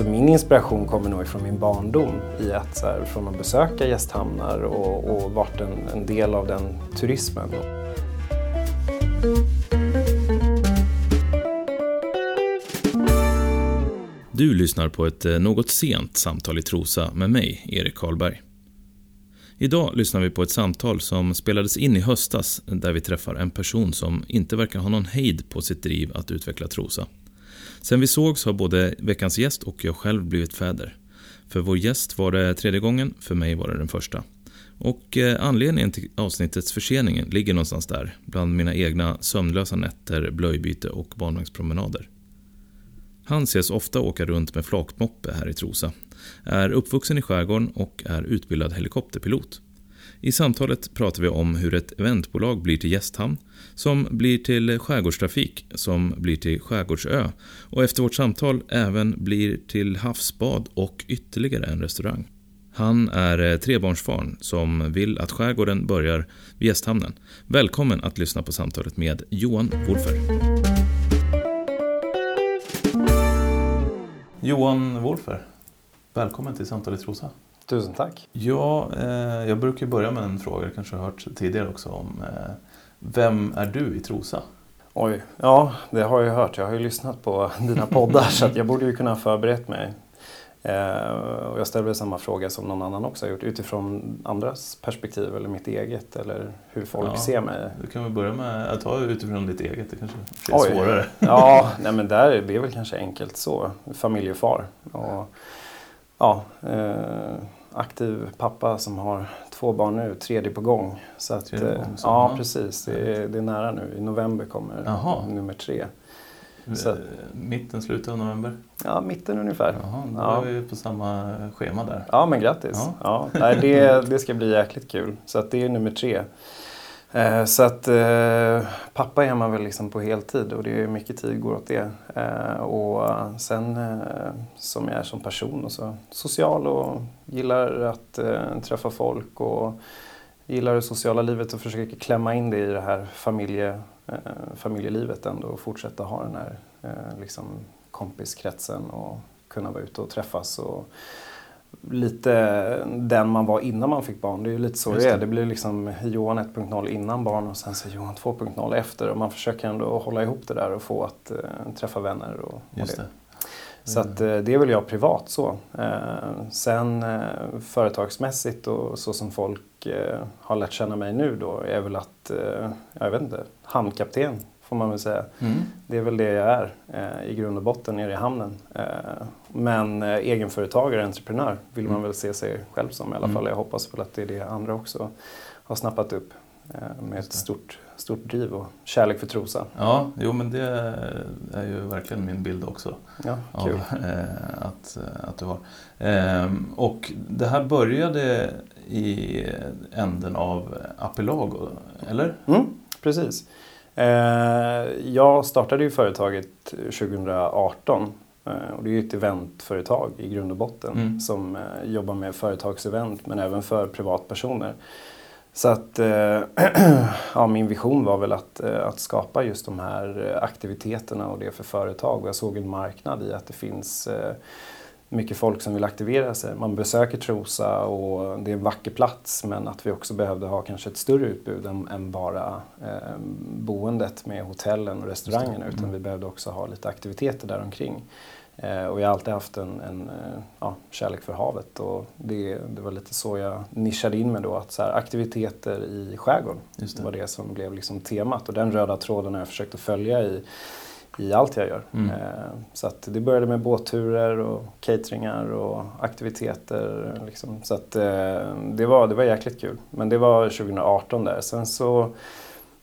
Så min inspiration kommer nog från min barndom i att så här, från att besöka gästhamnar och, och varit en, en del av den turismen. Du lyssnar på ett eh, något sent samtal i Trosa med mig, Erik Karlberg. Idag lyssnar vi på ett samtal som spelades in i höstas där vi träffar en person som inte verkar ha någon hejd på sitt driv att utveckla Trosa. Sen vi sågs har både veckans gäst och jag själv blivit fäder. För vår gäst var det tredje gången, för mig var det den första. Och eh, anledningen till avsnittets försening ligger någonstans där, bland mina egna sömnlösa nätter, blöjbyte och barnvagnspromenader. Han ses ofta åka runt med flakmoppe här i Trosa, är uppvuxen i skärgården och är utbildad helikopterpilot. I samtalet pratar vi om hur ett eventbolag blir till gästhamn, som blir till skärgårdstrafik, som blir till skärgårdsö och efter vårt samtal även blir till havsbad och ytterligare en restaurang. Han är trebarnsfarn som vill att skärgården börjar vid gästhamnen. Välkommen att lyssna på samtalet med Johan Wolfer. Johan Wolfer, välkommen till Samtal i Trosa. Tusen tack. Ja, eh, jag brukar börja med en fråga, jag kanske har hört tidigare också, om eh, vem är du i Trosa? Oj, ja det har jag hört. Jag har ju lyssnat på dina poddar så att jag borde ju kunna ha förberett mig. Eh, och jag ställer samma fråga som någon annan också har gjort utifrån andras perspektiv eller mitt eget eller hur folk Ja, ser mig. Du kan väl börja med att ta utifrån ditt eget, det kanske är Oj. svårare. Ja, nej men där, det är väl kanske enkelt så. Familjefar. Och, ja, eh, aktiv pappa som har två barn nu, tredje på gång. Så att, på eh, gång, så, ja, ja. precis. Det är, det är nära nu. I november kommer Jaha. nummer tre. Så- Mitten, slutet av november? Ja, mitten ungefär. Jaha, då Ja. är vi på samma schema där. Ja, men grattis. Ja. Ja. nej, det, det ska bli jäkligt kul. Så att det är nummer tre. Eh, så att eh, pappa är man väl liksom på heltid och det är mycket tid går åt det. Eh, och sen eh, som jag är som person och så social och gillar att eh, träffa folk och gillar det sociala livet och försöker klämma in det i det här familje, eh, familjelivet ändå och fortsätta ha den här eh, liksom kompiskretsen och kunna vara ute och träffas och lite den man var innan man fick barn. Det är ju lite så Just det är. det. Blir liksom Johan 1.0 innan barn och sen så Johan 2.0 efter. Och man försöker ändå hålla ihop det där och få att eh, träffa vänner och, och det. det. Så att, eh, det är väl jag privat så. Eh, sen företagsmässigt och så som folk har lärt känna mig nu då är väl att, jag vet inte, hamnkapten får man väl säga. Mm. Det är väl det jag är eh, i grund och botten nere i hamnen. Eh, men eh, egenföretagare, entreprenör vill man Mm. väl se sig själv som i alla Mm. fall. Jag hoppas väl att det är det andra också har snappat upp. Eh, med ett stort, stort driv och kärlek för Trosa. Ja, jo men det är ju verkligen min bild också. Ja, Av, kul. eh, att, att du har. Ehm, och det här började i änden av Apelago, eller? Mm, precis. Eh, jag startade ju företaget 2018 eh, och det är ju ett eventföretag i grund och botten Mm. som eh, jobbar med företagsevent men även för privatpersoner. Så att ja, min vision var väl att, att skapa just de här aktiviteterna och det för företag. Och jag såg en marknad i att det finns mycket folk som vill aktivera sig. Man besöker Trosa och det är en vacker plats men att vi också behövde ha kanske ett större utbud än, än bara eh, boendet med hotellen och restaurangerna utan Mm. vi behövde också ha lite aktiviteter där omkring. Eh, och jag har alltid haft en, en eh, ja, kärlek för havet och det, det var lite så jag nischade in mig då att så här, aktiviteter i skärgården det. var det som blev liksom temat och den röda tråden har jag försökt att följa i, i allt jag gör. Mm. Eh, Så det började med båtturer och cateringar och aktiviteter. Liksom. Så att eh, det var, det var jäkligt kul. Men det var 2018 där. Sen så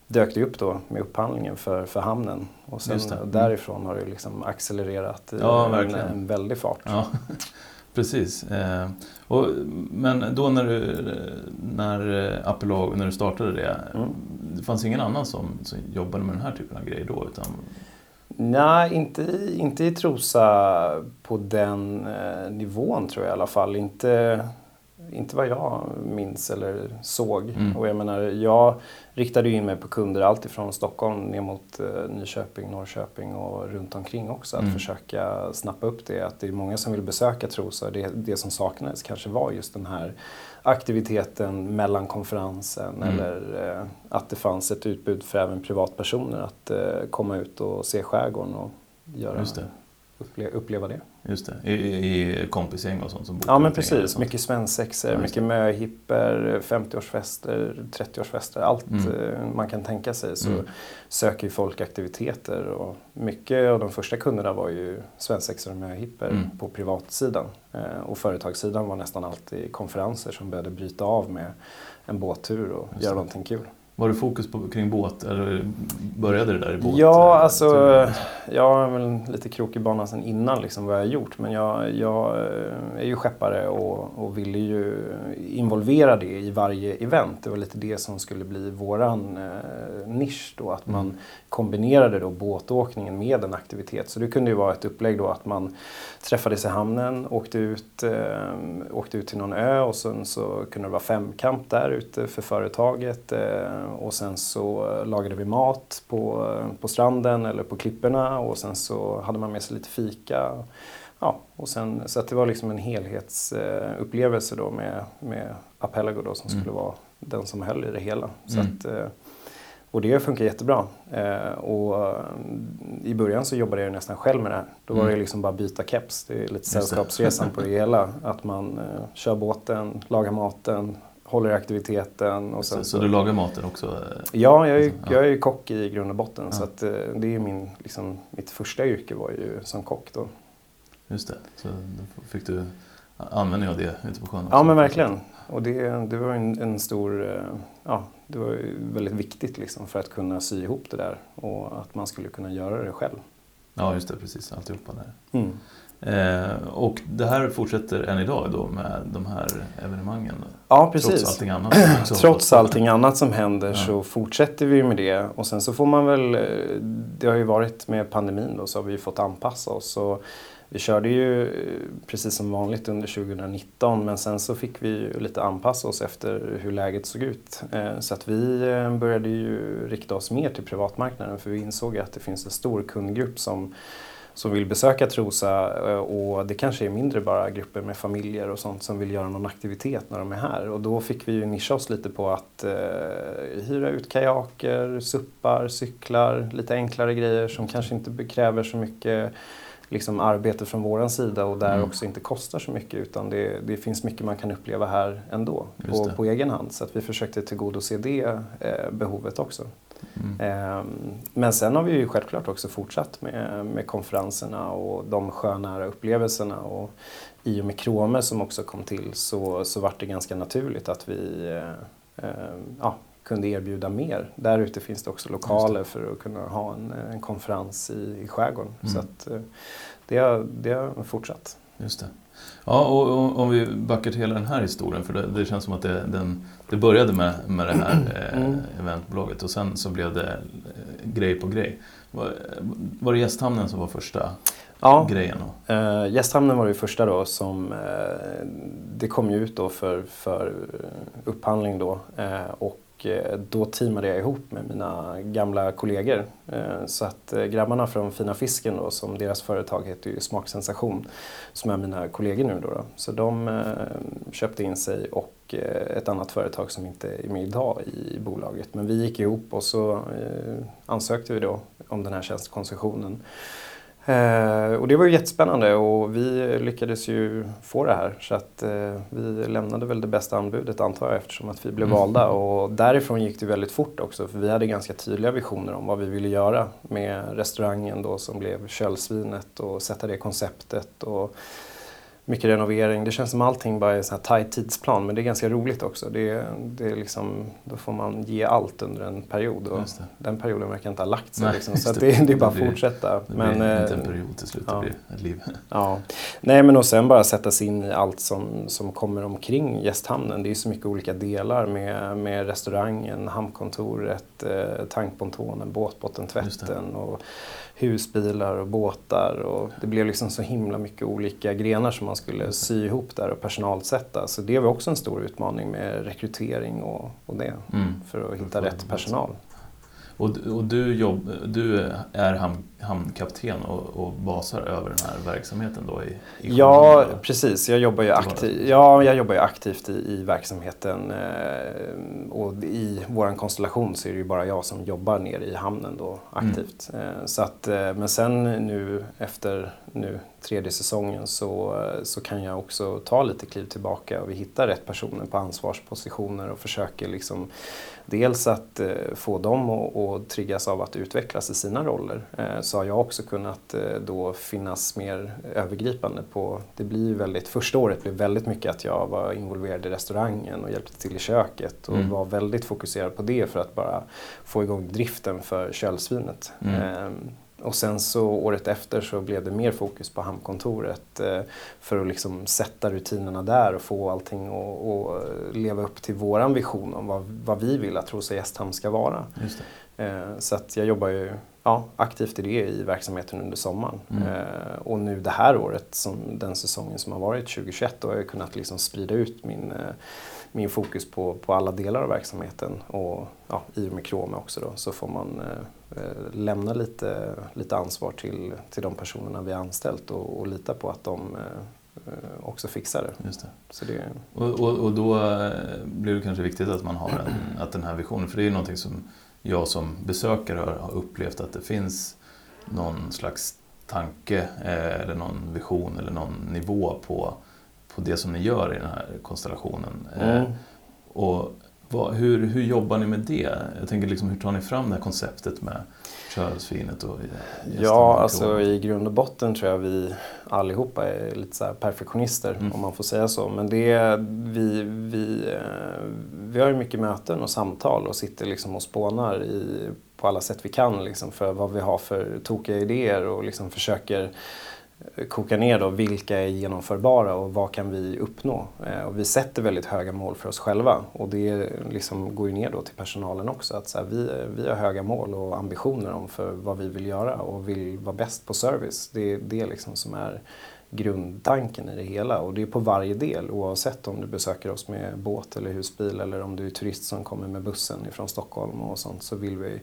dök det upp då med upphandlingen för, för hamnen. Och sen. Mm. därifrån har det liksom accelererat i Ja, en, en väldig fart. Ja, precis. Eh, och, men då när du, när Apelago, när du startade det, Mm. det fanns ingen annan som, som jobbade med den här typen av grejer då? Utan, Nej, inte, i- inte i Trosa på den eh, nivån tror jag i alla fall. Inte, inte vad jag minns eller såg. Mm. Och jag menar, jag riktade in mig på kunder alltifrån Stockholm ner mot eh, Nyköping, Norrköping och runt omkring också. Att mm. försöka snappa upp det. Att det är många som vill besöka Trosa. Det, det som saknades kanske var just den här aktiviteten mellan konferensen mm. eller eh, att det fanns ett utbud för även privatpersoner att eh, komma ut och se skärgården och göra, upple uppleva det. Just det, i, i kompisgäng och sånt som Ja men precis, mycket svensexor, ja, mycket möhipper, 50-årsfester, 30-årsfester, allt mm. Eh, man kan tänka sig så mm. söker ju folk aktiviteter och mycket av de första kunderna var ju svensexor och möhipper mm. på privatsidan. Eh, och företagssidan var nästan alltid konferenser som började bryta av med en båttur och göra någonting kul. Var det fokus på, kring båt eller började det där i båt? Ja, alltså jag har väl lite krokig bana sedan innan liksom vad jag har gjort. Men jag, jag är ju skeppare och, och ville ju involvera det i varje event. Det var lite det som skulle bli våran eh, nisch då. Att man mm. kombinerade då båtåkningen med en aktivitet. Så det kunde ju vara ett upplägg då att man träffades i hamnen, åkte ut, eh, åkte ut till någon ö och sen så kunde det vara femkamp där ute för företaget. Eh, och sen så lagade vi mat på, på stranden eller på klipporna och sen så hade man med sig lite fika. Ja, och sen, så att det var liksom en helhetsupplevelse då med, med Apelago då som mm. skulle vara den som höll i det hela. Så mm. att, eh, och det funkar jättebra. Eh, och I början så jobbade jag nästan själv med det här. Då var mm. det liksom bara byta keps. Det är lite sällskapsresan på det hela. Att man eh, kör båten, lagar maten, håller aktiviteten. Och sen så, så, du lagar maten också? Ja, jag är, alltså, jag är kock i grund och botten. Ja. Så att, eh, det är min, liksom, mitt första yrke var ju som kock då. Just det, så då fick du användning av det ute på sjön? Också. Ja, men verkligen. Och det, det var en, en stor, eh, ja, det var väldigt viktigt liksom för att kunna sy ihop det där och att man skulle kunna göra det själv. Ja, just det, precis. Alltihopa där. Mm. Eh, och det här fortsätter än idag då med de här evenemangen? Ja, precis. Trots allting annat, Trots allting annat som händer ja. så fortsätter vi med det. Och sen så får man väl, eh, det har ju varit med pandemin då så har vi fått anpassa oss. Och vi körde ju eh, precis som vanligt under 2019 men sen så fick vi lite anpassa oss efter hur läget såg ut. Eh, så att vi började ju rikta oss mer till privatmarknaden för vi insåg att det finns en stor kundgrupp som som vill besöka Trosa eh, och det kanske är mindre bara grupper med familjer och sånt som vill göra någon aktivitet när de är här. Och då fick vi ju nischa oss lite på att eh, hyra ut kajaker, suppar, cyklar, lite enklare grejer som kanske inte kräver så mycket liksom arbete från vår sida och där mm. också inte kostar så mycket utan det, det finns mycket man kan uppleva här ändå på, på, egen hand. Så att vi försökte tillgodose det eh, behovet också. Mm. Eh, men sen har vi ju självklart också fortsatt med, med konferenserna och de sjönära upplevelserna. Och I och med Krome som också kom till så, så var det ganska naturligt att vi eh, eh, ja, kunde erbjuda mer. Där ute finns det också lokaler för att kunna ha en, en konferens i, i skärgården. Mm. Så att, eh, det, har, det har fortsatt. Just det. Ja, och, och, om vi backar till hela den här historien, för det, det känns som att det, den, det började med, med det här eh, mm. eventbolaget och sen så blev det eh, grej på grej. Var, var det gästhamnen som var första ja, grejen? Då? Eh, gästhamnen var det första då som eh, det kom ut då för, för upphandling då eh, och och eh, då teamade jag ihop med mina gamla kollegor. Eh, så att eh, grabbarna från Fina Fisken då, som deras företag heter ju Smaksensation, som är mina kollegor nu då. då. Så de köpte in sig och ett annat företag som inte är med idag i bolaget. Men vi gick ihop och så ansökte vi då om den här tjänstekoncessionen. Eh, och det var ju jättespännande och vi lyckades ju få det här. Så att eh, vi lämnade väl det bästa anbudet antar jag eftersom att vi blev mm. valda. Och därifrån gick det väldigt fort också för vi hade ganska tydliga visioner om vad vi ville göra med restaurangen då som blev Kölsvinet och sätta det konceptet. Och mycket renovering. Det känns som allting bara är en sån här tajt tidsplan men det är ganska roligt också. Det, det är liksom, då får man ge allt under en period och den perioden verkar inte ha lagt sig. Nej, liksom, så det, det, det, är bara att fortsätta. Det men, blir inte en period till slut, ja. det blir ett liv. Ja. Nej men och sen bara sätta sig in i allt som, som kommer omkring gästhamnen. Det är så mycket olika delar med, med restaurangen, hamnkontoret, eh, tankpontonen, båtbottentvätten och husbilar och båtar. Och det blev liksom så himla mycket olika grenar som man skulle sy ihop där och personalsätta. Så det var också en stor utmaning med rekrytering och, och det. Mm. För att hitta rätt personal. Och, och du, jobb, du är hamn, hamnkapten och, och basar över den här verksamheten då i, i Ja, precis. Jag jobbar ju, aktiv, ja, jag jobbar aktivt i, i verksamheten. Eh, och i vår konstellation så är det ju bara jag som jobbar nere i hamnen då aktivt. Mm. Eh, så att, eh, men sen nu efter nu, tredje säsongen så, så kan jag också ta lite kliv tillbaka och vi hittar rätt personer på ansvarspositioner och försöker liksom dels att eh, få dem att triggas av att utvecklas i sina roller eh, så har jag också kunnat eh, då finnas mer övergripande på, det blir väldigt, första året blev väldigt mycket att jag var involverad i restaurangen och hjälpte till i köket och mm. var väldigt fokuserad på det för att bara få igång driften för kölsvinet. Mm. Ehm, och sen så året efter så blev det mer fokus på hamnkontoret eh, för att liksom sätta rutinerna där och få allting att leva upp till våran vision om vad, vad vi vill att Trosa gästhamn ska vara. Eh, så att jag jobbar ju ja, aktivt i det i verksamheten under sommaren. Mm. Eh, och nu det här året, som den säsongen som har varit 2021, då har jag kunnat liksom sprida ut min, eh, min fokus på, på alla delar av verksamheten. Och ja, i och med Krome också då, så får man eh, eh, lämna lite, lite ansvar till, till de personerna vi har anställt och, och lita på att de eh, också fixar det. Just det. Så det... Och, och, och då blir det kanske viktigt att man har en, att den här visionen, för det är ju någonting som jag som besökare har upplevt att det finns någon slags tanke eh, eller någon vision eller någon nivå på, på det som ni gör i den här konstellationen. Eh, mm. Och vad, hur, hur jobbar ni med det? Jag tänker liksom, hur tar ni fram det här konceptet med kölsvinet och Ja, alltså i grund och botten tror jag vi allihopa är lite så perfektionister mm. om man får säga så. Men det, vi, vi, eh, vi har ju mycket möten och samtal och sitter liksom och spånar i, på alla sätt vi kan liksom för vad vi har för tokiga idéer och liksom försöker koka ner då vilka är genomförbara och vad kan vi uppnå. Eh, och vi sätter väldigt höga mål för oss själva och det liksom går ju ner då till personalen också. Att så här, vi, vi har höga mål och ambitioner om för vad vi vill göra och vill vara bäst på service. Det är det liksom som är grundtanken i det hela och det är på varje del oavsett om du besöker oss med båt eller husbil eller om du är turist som kommer med bussen ifrån Stockholm och sånt så vill vi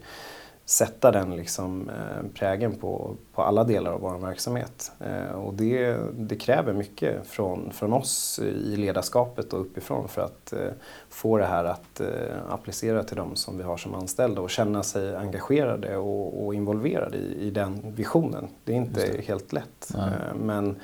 sätta den liksom, eh, prägen på, på alla delar av vår verksamhet. Eh, och det, det kräver mycket från, från oss i ledarskapet och uppifrån för att eh, få det här att applicera till de som vi har som anställda och känna sig engagerade och, och involverade i, i den visionen. Det är inte helt lätt. Men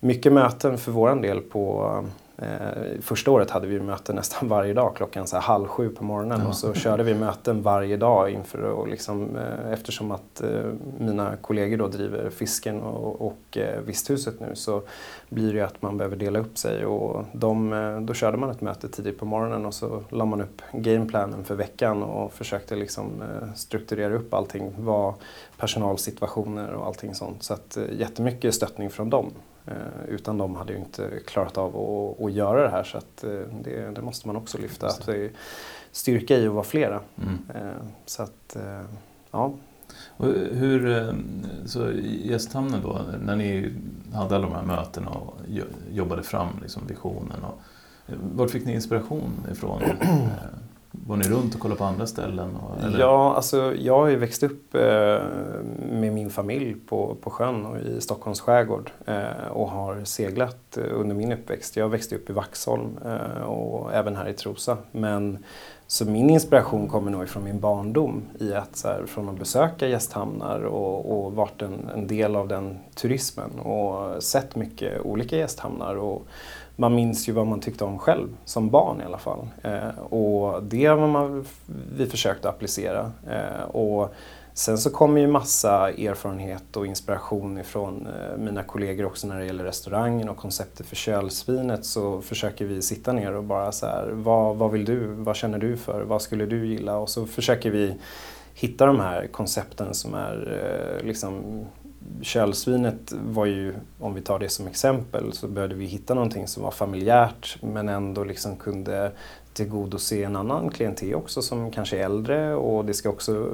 mycket möten för våran del på Eh, första året hade vi möten nästan varje dag klockan så halv sju på morgonen ja. och så körde vi möten varje dag inför och liksom, eh, eftersom att eh, mina kollegor då driver fisken och, och eh, Visthuset nu så blir det att man behöver dela upp sig och de, eh, då körde man ett möte tidigt på morgonen och så la man upp gameplanen för veckan och försökte liksom eh, strukturera upp allting, vad personalsituationer och allting sånt. Så att jättemycket stöttning från dem. Eh, utan de hade ju inte klarat av att, att göra det här så att eh, det, det måste man också lyfta. Att det är styrka i att vara flera. Mm. Eh, så att, ja. Och hur, så i Gästhamnen då, när ni hade alla de här mötena och jobbade fram liksom visionen. Och, vart fick ni inspiration ifrån? Går ni runt och kollar på andra ställen? Eller? Ja, alltså jag har ju växt upp eh, med min familj på, på sjön och i Stockholms skärgård eh, och har seglat eh, under min uppväxt. Jag växte upp i Vaxholm eh, och även här i Trosa. Men, så min inspiration kommer nog från min barndom i att så här, från att besöka gästhamnar och, och varit en, en del av den turismen och sett mycket olika gästhamnar. Och, man minns ju vad man tyckte om själv, som barn i alla fall. Eh, och det har man, vi försökt applicera. Eh, och sen så kommer ju massa erfarenhet och inspiration ifrån eh, mina kollegor också när det gäller restaurangen och konceptet för kölsvinet så försöker vi sitta ner och bara så här, vad, vad vill du, vad känner du för, vad skulle du gilla? Och så försöker vi hitta de här koncepten som är eh, liksom kölsvinet var ju, om vi tar det som exempel, så behövde vi hitta någonting som var familjärt men ändå liksom kunde tillgodose en annan klientel också som kanske är äldre och det ska också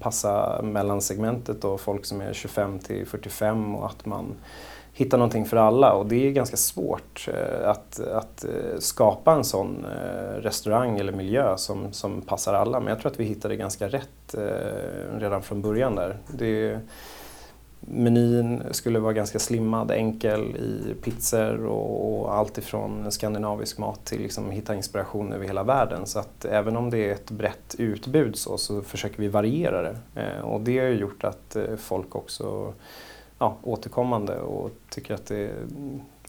passa mellansegmentet och folk som är 25 till 45 och att man hitta någonting för alla och det är ganska svårt eh, att, att eh, skapa en sån eh, restaurang eller miljö som, som passar alla. Men jag tror att vi hittade ganska rätt redan från början där. Det, menyn skulle vara ganska slimmad, enkel i pizzor och, och allt ifrån skandinavisk mat till liksom hitta inspiration över hela världen. Så att även om det är ett brett utbud så, så försöker vi variera det. och det har gjort att folk också ja, återkommande och tycker att det är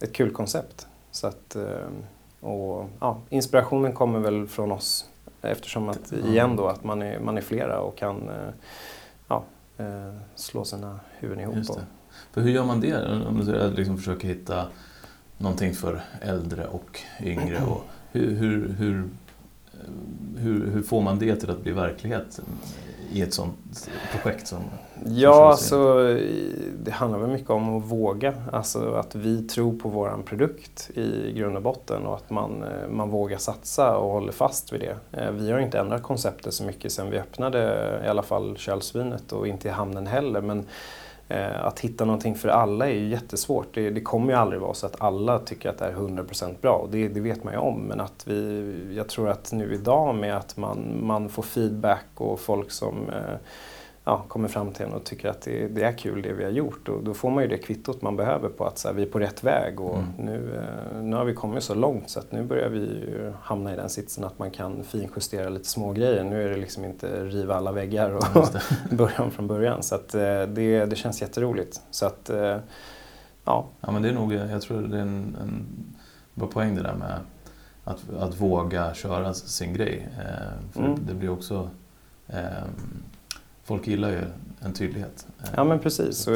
ett kul koncept. Så att, eh, och, ja, inspirationen kommer väl från oss eftersom att, igen då, att man är, man är flera och kan eh, ja, eh, slå sina huvuden ihop. För hur gör man det? Om du liksom försöker hitta någonting för äldre och yngre. Och hur, hur, hur, hur, hur får man det till att bli verklighet i ett sånt projekt som Ja, alltså, det handlar väl mycket om att våga. Alltså att vi tror på vår produkt i grund och botten och att man, eh, man vågar satsa och håller fast vid det. Eh, vi har inte ändrat konceptet så mycket sedan vi öppnade i alla fall kölsvinet och inte i hamnen heller. Men Eh, att hitta någonting för alla är ju jättesvårt. Det, det, kommer ju aldrig vara så att alla tycker att det är 100% bra. Och det, det, vet man ju om. Men att vi, jag tror att nu idag med att man, man får feedback och folk som eh, ja, kommer fram till en och tycker att det, det, är kul det vi har gjort. Och då får man ju det kvittot man behöver på att så här, vi är på rätt väg och mm. nu, eh, nu har vi kommit så långt så att nu börjar vi hamna i den sitsen att man kan finjustera lite små grejer. Nu är det liksom inte riva alla väggar och börja om från början. Så att, eh, det, det känns jätteroligt. Så att, eh, ja. ja men det är nog, jag tror det är en, en bra poäng det där med att, att våga köra sin grej. för mm. det blir också folk gillar ju en tydlighet. Ja men precis, och,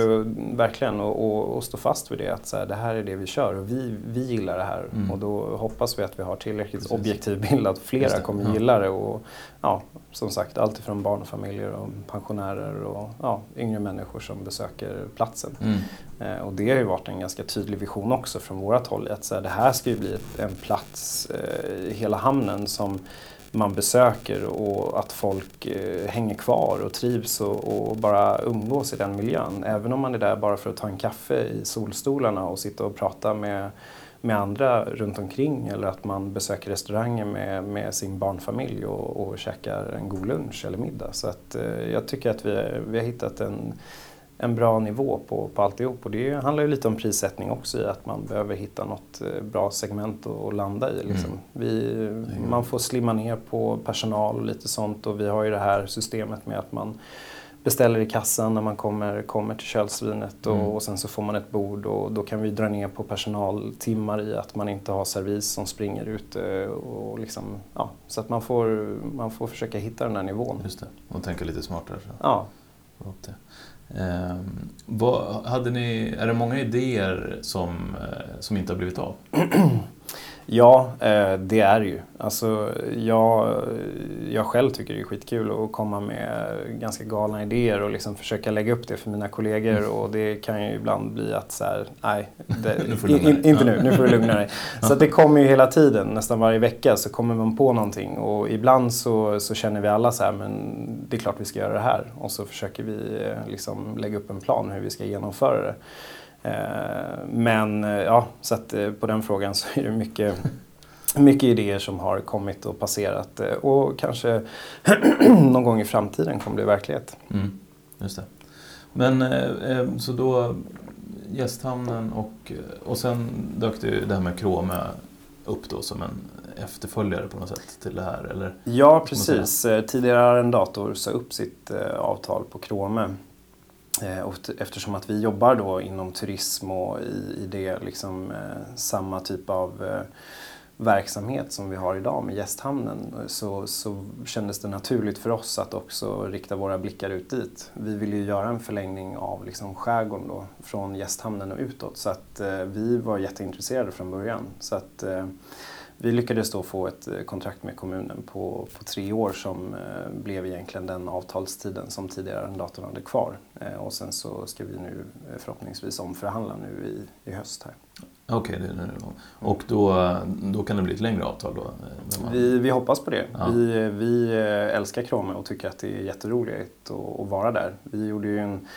verkligen. Och, och, och, stå fast vid det att så här, det här är det vi kör och vi, vi gillar det här. Mm. Och då hoppas vi att vi har tillräckligt precis. objektiv bild att flera kommer ja. gilla det. Och, ja, som sagt, allt ifrån barnfamiljer och pensionärer och ja, yngre människor som besöker platsen. Mm. Eh, och det har ju varit en ganska tydlig vision också från vårt håll. Att så här, det här ska ju bli en plats eh, i hela hamnen som man besöker och att folk eh, hänger kvar och trivs och, och, bara umgås i den miljön. Även om man är där bara för att ta en kaffe i solstolarna och sitta och prata med, med andra runt omkring eller att man besöker restauranger med, med sin barnfamilj och, och käkar en god lunch eller middag. Så att, eh, jag tycker att vi, vi har hittat en en bra nivå på, på alltihop. Och det handlar ju lite om prissättning också i att man behöver hitta något eh, bra segment att landa i. Liksom. Mm. Vi, man får slimma ner på personal och lite sånt och vi har ju det här systemet med att man beställer i kassan när man kommer, kommer till kölsvinet och, mm. och sen så får man ett bord och då kan vi dra ner på personaltimmar i att man inte har servis som springer ute. Och liksom, ja, så att man får, man får försöka hitta den här nivån. Just det, och tänka lite smartare. Så. Ja. Eh, vad, hade ni, är det många idéer som, eh, som inte har blivit av? Ja, eh, det är det ju. Alltså, jag, jag själv tycker det är skitkul att komma med ganska galna idéer och liksom försöka lägga upp det för mina kollegor mm. och det kan ju ibland bli att så här, nej, det, in, inte nu, nu får du lugna dig. Så det kommer ju hela tiden, nästan varje vecka så kommer man på någonting och ibland så, så känner vi alla så här, men det är klart vi ska göra det här och så försöker vi eh, liksom lägga upp en plan hur vi ska genomföra det. Eh, men eh, ja, så att eh, på den frågan så är det mycket mycket idéer som har kommit och passerat och kanske någon gång i framtiden kommer bli verklighet. Mm, just det. Men så då Gästhamnen och, och sen dök det, det här med Krome upp då som en efterföljare på något sätt till det här? Eller? Ja, precis. Tidigare arrendator sa upp sitt avtal på Krome Eh, eftersom att vi jobbar då inom turism och i, i det liksom, eh, samma typ av eh, verksamhet som vi har idag med gästhamnen eh, så, så kändes det naturligt för oss att också rikta våra blickar ut dit. Vi vill ju göra en förlängning av liksom skärgården då, från gästhamnen och utåt så att eh, vi var jätteintresserade från början. Så att, eh, vi lyckades då få ett eh, kontrakt med kommunen på, på tre år som eh, blev egentligen den avtalstiden som tidigare arrendatorn hade kvar. Eh, och sen så ska vi nu förhoppningsvis omförhandla nu i, i höst här. Okej, okay, och då, då kan det bli ett längre avtal då? Vi, vi hoppas på det. Ja. Vi, vi älskar Krome och tycker att det är jätteroligt att, att vara där. Vi gjorde ju en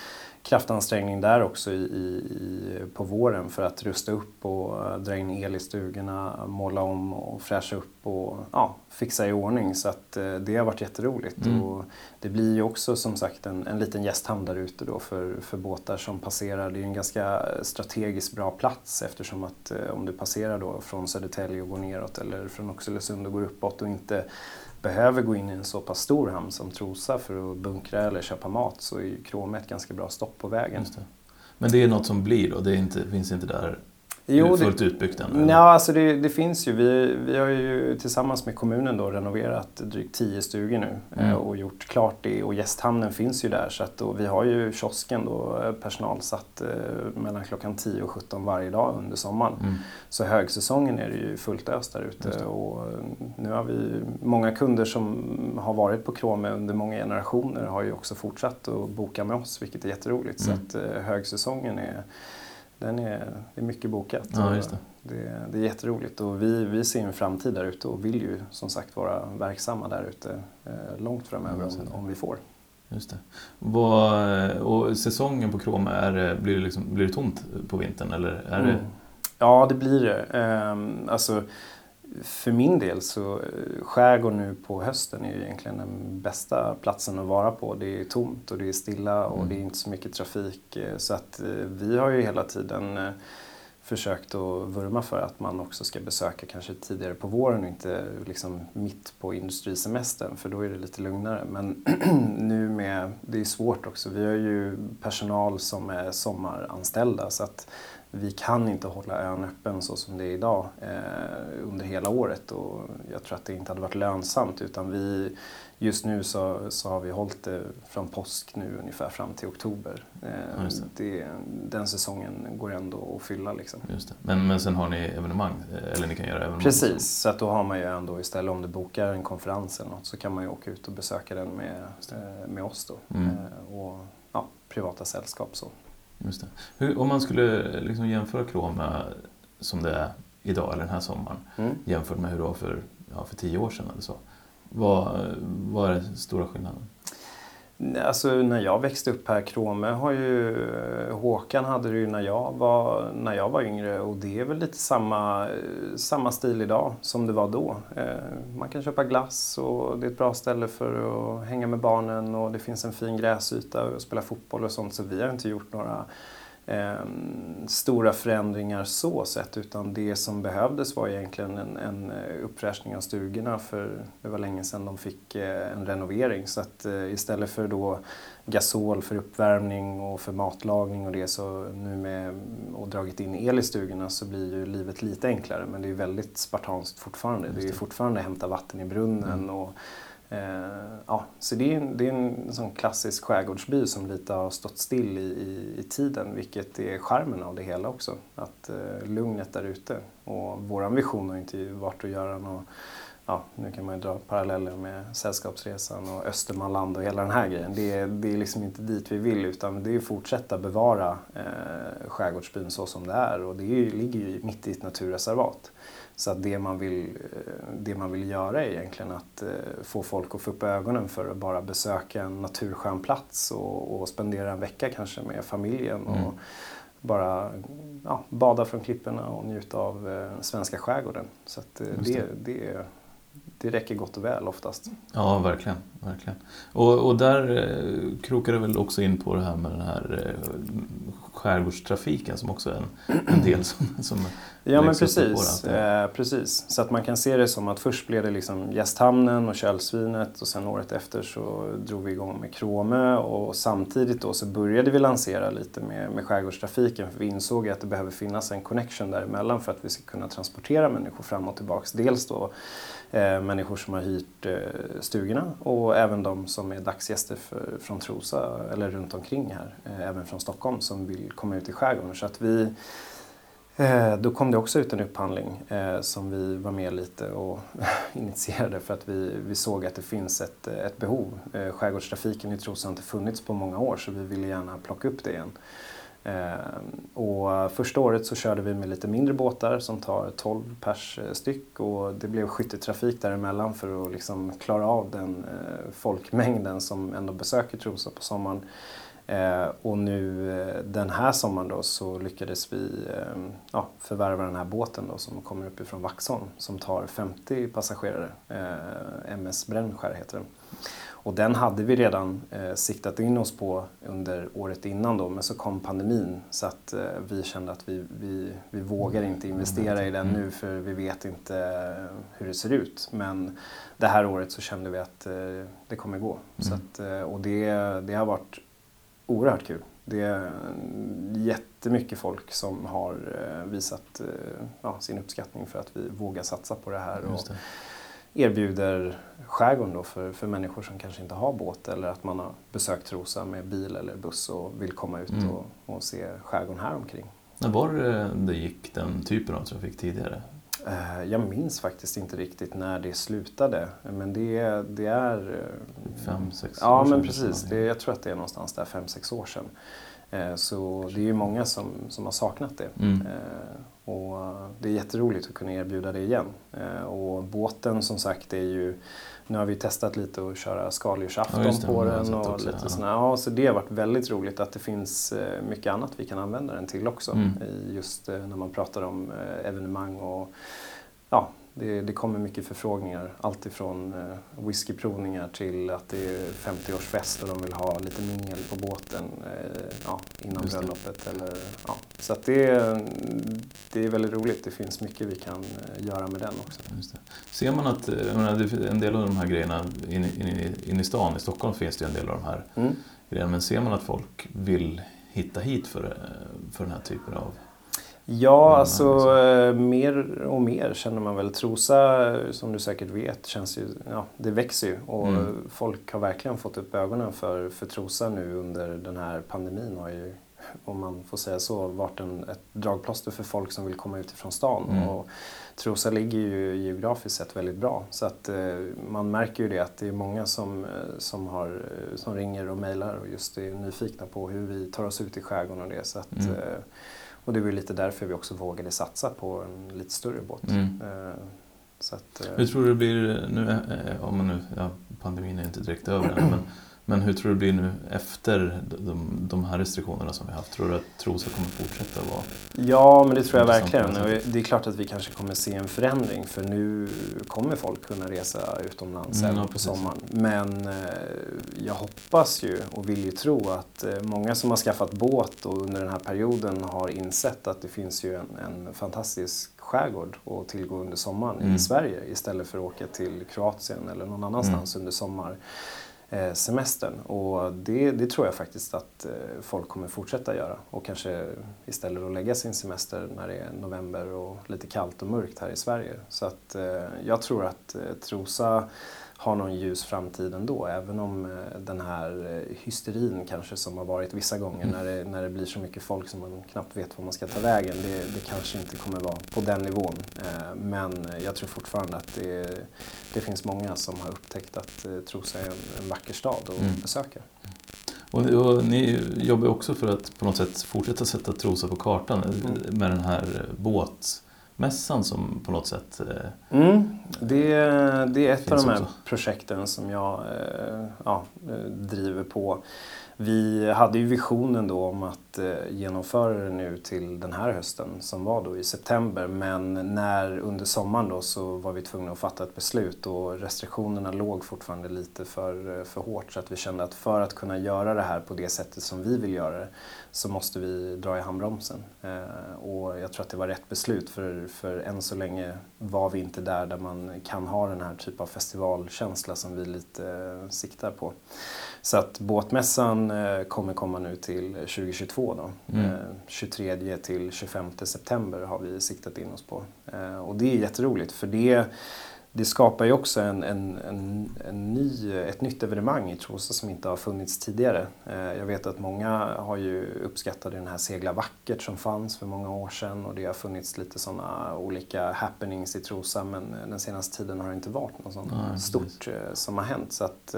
kraftansträngning där också i, i, på våren för att rusta upp och dra in el i stugorna, måla om och fräscha upp och ja, fixa i ordning. Så att eh, det har varit jätteroligt. Mm. Och det blir ju också som sagt en, en liten gästhamn där ute då för, för båtar som passerar. Det är en ganska strategiskt bra plats eftersom att eh, om du passerar då från Södertälje och går neråt eller från Oxelösund och går uppåt och inte behöver gå in i en så pass stor hamn som Trosa för att bunkra eller köpa mat så är ju Krome ett ganska bra stopp på vägen. Det. Men det är något som blir då? Det inte, finns inte där Jo, fullt utbyggt än? Ja, alltså det, det, finns ju. Vi, vi har ju tillsammans med kommunen då renoverat drygt tio stugor nu mm. Eh, och gjort klart det. Och gästhamnen finns ju där. Så att då, vi har ju kiosken då eh, personalsatt eh, mellan klockan 10 och 17 varje dag under sommaren. Mm. Så högsäsongen är det ju fullt ös där ute. Och eh, nu har vi många kunder som har varit på Krome under många generationer har ju också fortsatt att boka med oss, vilket är jätteroligt. Mm. Så att eh, högsäsongen är den är, det är mycket bokat. Ja, det. Det, det. är jätteroligt och vi, vi ser en framtid där ute och vill ju som sagt vara verksamma där ute eh, långt framöver om, om vi får. Just det. Vad, och säsongen på Kroma, är, blir, det liksom, blir det tomt på vintern? Eller är mm. det... Ja, det blir det. Um, alltså, för min del så eh, skärgård nu på hösten är ju egentligen den bästa platsen att vara på. Det är tomt och det är stilla och mm. det är inte så mycket trafik. Eh, så att eh, vi har ju hela tiden försökt att vurma för att man också ska besöka kanske tidigare på våren och inte liksom mitt på industrisemestern för då är det lite lugnare. Men nu med, det är svårt också. Vi har ju personal som är sommaranställda så att vi kan inte hålla ön öppen så som det är idag eh, under hela året och jag tror att det inte hade varit lönsamt utan vi just nu så, så har vi hållit det från påsk nu ungefär fram till oktober. Eh, ja, det. den säsongen går ändå att fylla. Liksom. Det. Men, men sen har ni evenemang, eh, eller ni kan göra evenemang? Precis, så att då har man ju ändå istället om du bokar en konferens eller något så kan man ju åka ut och besöka den med, eh, med oss då. Mm. Eh, och ja, privata sällskap så. Just. Hur, om man skulle liksom jämföra Kroma som det är idag, eller den här sommaren, mm. jämfört med hur det var för, ja, för tio år sedan eller så. Vad, vad är den stora skillnaden? Alltså när jag växte upp här, Krome har ju, Håkan hade det ju när jag var, när jag var yngre och det är väl lite samma, samma stil idag som det var då. Eh, man kan köpa glass och det är ett bra ställe för att hänga med barnen och det finns en fin gräsyta och spela fotboll och sånt så vi har inte gjort några eh, stora förändringar så sett utan det som behövdes var egentligen en, en eh, uppfräschning av stugorna för det var länge sedan de fick eh, en renovering så att eh, istället för då gasol för uppvärmning och för matlagning och det så nu med och dragit in el i stugorna så blir ju livet lite enklare men det är väldigt spartanskt fortfarande. Det. det är fortfarande hämta vatten i brunnen mm. och Eh, ja, så det är, en, det är en sån klassisk skärgårdsby som lite har stått still i, i, i tiden, vilket är charmen av det hela också. Att eh, lugnet där ute. Och vår vision har inte varit att göra något Ja, nu kan man ju dra paralleller med Sällskapsresan och Östermanland och hela den här grejen. Det är, det är liksom inte dit vi vill utan det är att fortsätta bevara eh, skärgårdsbyn så som det är och det är, ligger ju mitt i ett naturreservat. Så att det man vill, eh, det man vill göra är egentligen att eh, få folk att få upp ögonen för att bara besöka en naturskön plats och, och spendera en vecka kanske med familjen. Och mm. bara ja, bada från klipporna och njuta av eh, svenska skärgården. Så att, det, det. det, det räcker gott och väl oftast. Ja, verkligen. verkligen. Och, och där eh, krokar det väl också in på det här med den här eh, skärgårdstrafiken som också är en, en del som, som Ja men precis, eh, precis. Så att man kan se det som att först blev det liksom gästhamnen och kölsvinet och sen året efter så drog vi igång med Krome och samtidigt då så började vi lansera lite med, med skärgårdstrafiken för vi insåg att det behöver finnas en connection däremellan för att vi ska kunna transportera människor fram och tillbaks. Dels då Eh, människor som har hyrt eh, stugorna och även de som är dagsgäster för, från Trosa eller runt omkring här, eh, även från Stockholm som vill komma ut i skärgården. Så att vi då kom det också ut en upphandling som vi var med lite och initierade för att vi, vi såg att det finns ett, ett behov. Skärgårdstrafiken i Trosa har inte funnits på många år så vi ville gärna plocka upp det igen. Eh, och första året så körde vi med lite mindre båtar som tar 12 pers eh, styck och det blev skytteltrafik däremellan för att liksom klara av den eh, folkmängden som ändå besöker Trosa på sommaren. Och nu den här sommaren då så lyckades vi ja, förvärva den här båten då som kommer uppifrån Vaxholm som tar 50 passagerare. MS Brännskär heter den. Och den hade vi redan eh, siktat in oss på under året innan då men så kom pandemin så att eh, vi kände att vi, vi, vi vågar inte investera i den nu för vi vet inte hur det ser ut. Men det här året så kände vi att det kommer gå. Mm. Så att, och det, det har varit oerhört kul. Det är jättemycket folk som har eh, visat eh, ja, sin uppskattning för att vi vågar satsa på det här. Och erbjuder skärgården då för, för människor som kanske inte har båt eller att man har besökt Trosa med bil eller buss och vill komma ut mm. och, och se skärgården här omkring. När var det det gick den typen av trafik tidigare? Eh, jag minns faktiskt inte riktigt när det slutade. Men det, det är... Eh, fem, sex ja, år sedan? Ja, men precis. Det, jag tror att det är någonstans där fem, sex år sedan. Eh, så det är ju många som, som har saknat det. Mm. Och det är jätteroligt att kunna erbjuda det igen. Och båten som sagt är ju nu har vi testat lite att köra skaldjursafton ja, på den. Och också, lite ja. Såna, ja, så det har varit väldigt roligt att det finns eh, mycket annat vi kan använda den till också. Mm. Just eh, när man pratar om eh, evenemang och ja, det, det kommer mycket förfrågningar. Alltifrån eh, whiskyprovningar till att det är 50-årsfest och de vill ha lite mingel på båten eh, ja, innan bröllopet. Eller, ja. Så att det, det är väldigt roligt. Det finns mycket vi kan eh, göra med den också. Ser man att menar, en del av de här grejerna inne in, in i stan, i Stockholm finns det en del av de här mm. grejerna, men ser man att folk vill hitta hit för, eh, för den här typen av Ja, alltså liksom. mer och mer känner man väl. Trosa, som du säkert vet, känns ju, ja, det växer ju. Och mm. folk har verkligen fått upp ögonen för, för Trosa nu under den här pandemin. Har ju, om man får säga så, varit en, ett dragplåster för folk som vill komma ut ifrån stan. Mm. Och Trosa ligger ju geografiskt sett väldigt bra. Så att eh, man märker ju det att det är många som, som, har, som ringer och mejlar och just är nyfikna på hur vi tar oss ut i skärgården och det. Så att, mm. eh, och det var lite därför vi också vågade satsa på en lite större båt. Mm. Eh, så att, eh, hur tror du det blir nu, eh, om man nu, ja, pandemin är inte direkt över än, men men hur tror du det blir nu efter de, de här restriktionerna som vi har haft? Tror du att Trosa kommer fortsätta vara Ja, men det tror jag verkligen. Det är klart att vi kanske kommer se en förändring för nu kommer folk kunna resa utomlands mm, även på sommaren. Men eh, jag hoppas ju och vill ju tro att eh, många som har skaffat båt och under den här perioden har insett att det finns ju en, en fantastisk skärgård att tillgå under sommaren mm. i Sverige istället för att åka till Kroatien eller någon annanstans mm. under sommar. Eh, semestern. Och det, det, tror jag faktiskt att eh, folk kommer fortsätta göra. Och kanske istället att lägga sin semester när det är november och lite kallt och mörkt här i Sverige. Så att eh, jag tror att Trosa har någon ljus framtid ändå. Även om eh, den här eh, hysterin kanske som har varit vissa gånger mm. när, det, när det blir så mycket folk som man knappt vet var man ska ta vägen. Det, det kanske inte kommer vara på den nivån. Eh, men jag tror fortfarande att det, det finns många som har upptäckt att Trosa är en, en vacker stad att mm. besöka. Och, och, ni jobbar också för att på något sätt fortsätta sätta Trosa på kartan mm. med den här båt mässan som på något sätt... Eh, mm, det, det är ett av de här också. projekten som jag eh, ja, driver på. Vi hade ju visionen då om att eh, genomföra det nu till den här hösten som var då i september. Men när under sommaren då så var vi tvungna att fatta ett beslut och restriktionerna låg fortfarande lite för, för hårt. Så att vi kände att för att kunna göra det här på det sättet som vi vill göra det så måste vi dra i handbromsen. Eh, och jag tror att det var rätt beslut för, för än så länge var vi inte där där man kan ha den här typen av festivalkänsla som vi lite eh, siktar på. Så att båtmässan eh, kommer komma nu till 2022 då. Mm. 23 till 25 september har vi siktat in oss på. Och det är jätteroligt för det det skapar ju också en, en, en, en, ny, ett nytt evenemang i Trosa som inte har funnits tidigare. Eh, jag vet att många har ju uppskattat den här Segla vackert som fanns för många år sedan och det har funnits lite sådana olika happenings i Trosa men den senaste tiden har det inte varit något ja, stort eh, som har hänt. Så att,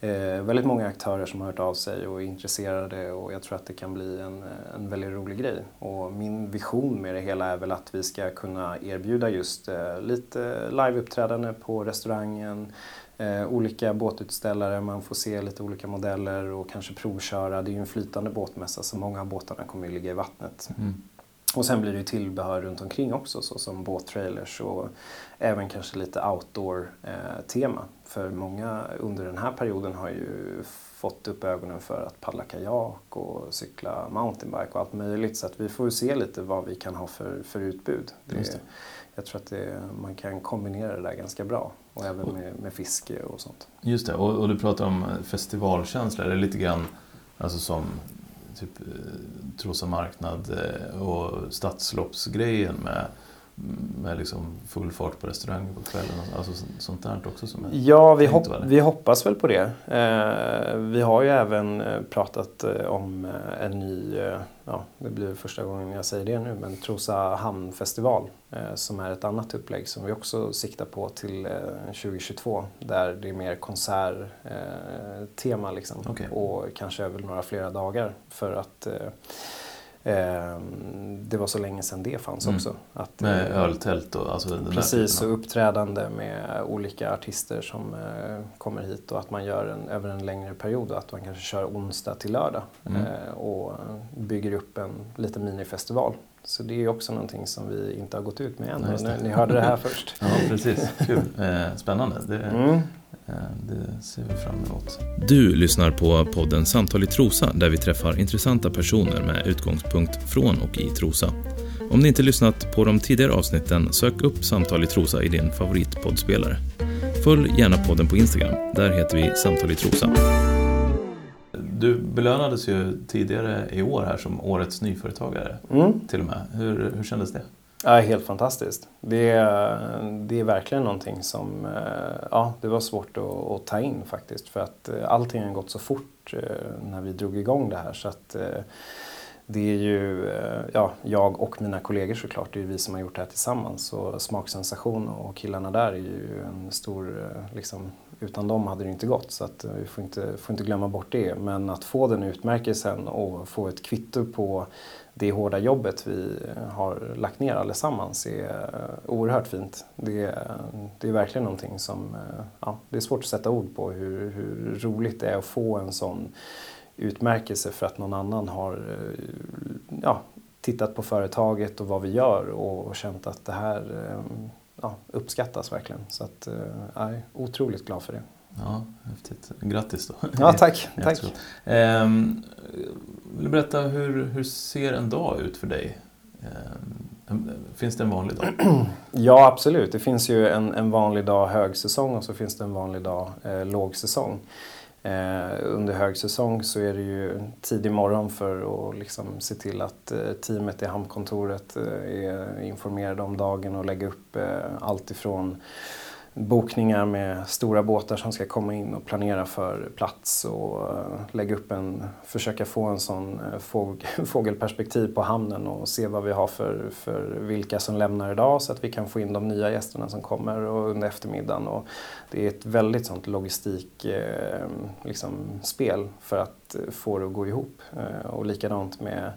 eh, väldigt många aktörer som har hört av sig och är intresserade och jag tror att det kan bli en, en väldigt rolig grej. Och min vision med det hela är väl att vi ska kunna erbjuda just eh, lite liveuppträdande på restaurangen, eh, olika båtutställare, man får se lite olika modeller och kanske provköra. Det är ju en flytande båtmässa så många av båtarna kommer ju ligga i vattnet. Mm. Och sen blir det ju tillbehör runt omkring också såsom båttrailers och även kanske lite outdoor-tema. Eh, för många under den här perioden har ju fått upp ögonen för att paddla kajak och cykla mountainbike och allt möjligt. Så att vi får se lite vad vi kan ha för, för utbud. Det, jag tror att det, man kan kombinera det där ganska bra. Och även med, med fiske och sånt. Just det, och, och du pratar om festivalkänsla. Är det lite grann alltså som typ eh, Trosa marknad eh, och stadsloppsgrejen med med liksom full fart på restaurangen på kvällen? Alltså sånt där också som är Ja, vi, hopp, vi hoppas väl på det. Eh, vi har ju även eh, pratat eh, om eh, en ny, ja det blir första gången jag säger det nu, men Trosa hamnfestival eh, som är ett annat upplägg som vi också siktar på till eh, 2022 där det är mer konserttema liksom okay. och kanske över några flera dagar för att det var så länge sedan det fanns mm. också. Att, med eh, öltält och alltså den Precis, och uppträdande med olika artister som eh, kommer hit och att man gör en, över en längre period. Att man kanske kör onsdag till lördag mm. Eh, och bygger upp en liten minifestival. Så det är också någonting som vi inte har gått ut med än. Ja, ni hörde det här först. ja, precis. Kul. Spännande. Det, mm. Eh, det ser vi fram emot. Du lyssnar på podden Samtal i Trosa där vi träffar intressanta personer med utgångspunkt från och i Trosa. Om ni inte lyssnat på de tidigare avsnitten, sök upp Samtal i Trosa i din favoritpoddspelare. Följ gärna podden på Instagram. Där heter vi Samtal i Trosa. Du belönades ju tidigare i år här som Årets nyföretagare. Mm. Till och med. Hur, hur kändes det? Ja, helt fantastiskt. Det, det är verkligen någonting som eh, ja, det var svårt att, att, ta in faktiskt. För att eh, allting har gått så fort eh, när vi drog igång det här. Så att, det är ju eh, ja, jag och mina kollegor såklart, det är vi som har gjort det här tillsammans. Så Smaksensation och killarna där är ju en stor, eh, liksom, utan dem hade det inte gått. Så att eh, vi får inte, får inte glömma bort det. Men att få den utmärkelsen och få ett kvitto på det hårda jobbet vi har lagt ner allesammans är oerhört fint. Det är, det är verkligen någonting som, ja, det är svårt att sätta ord på hur, hur roligt det är att få en sån utmärkelse för att någon annan har ja, tittat på företaget och vad vi gör och känt att det här ja, uppskattas verkligen. Så att, jag är otroligt glad för det. Ja, häftigt. Grattis då. Ja, tack. tack. Ehm, vill du berätta hur, hur ser en dag ut för dig? Ehm, finns det en vanlig dag? Ja, absolut. Det finns ju en, en vanlig dag högsäsong och så finns det en vanlig dag eh, lågsäsong. Eh, under högsäsong så är det ju tidig morgon för att liksom se till att eh, teamet i hamnkontoret eh, är informerade om dagen och lägga upp eh, allt ifrån bokningar med stora båtar som ska komma in och planera för plats och eh, lägga upp en, försöka få en sån eh, fågelperspektiv på hamnen och se vad vi har för, för vilka som lämnar idag så att vi kan få in de nya gästerna som kommer och under eftermiddagen. Och det är ett väldigt sånt logistikspel eh, liksom, för att få det att gå ihop. Och likadant med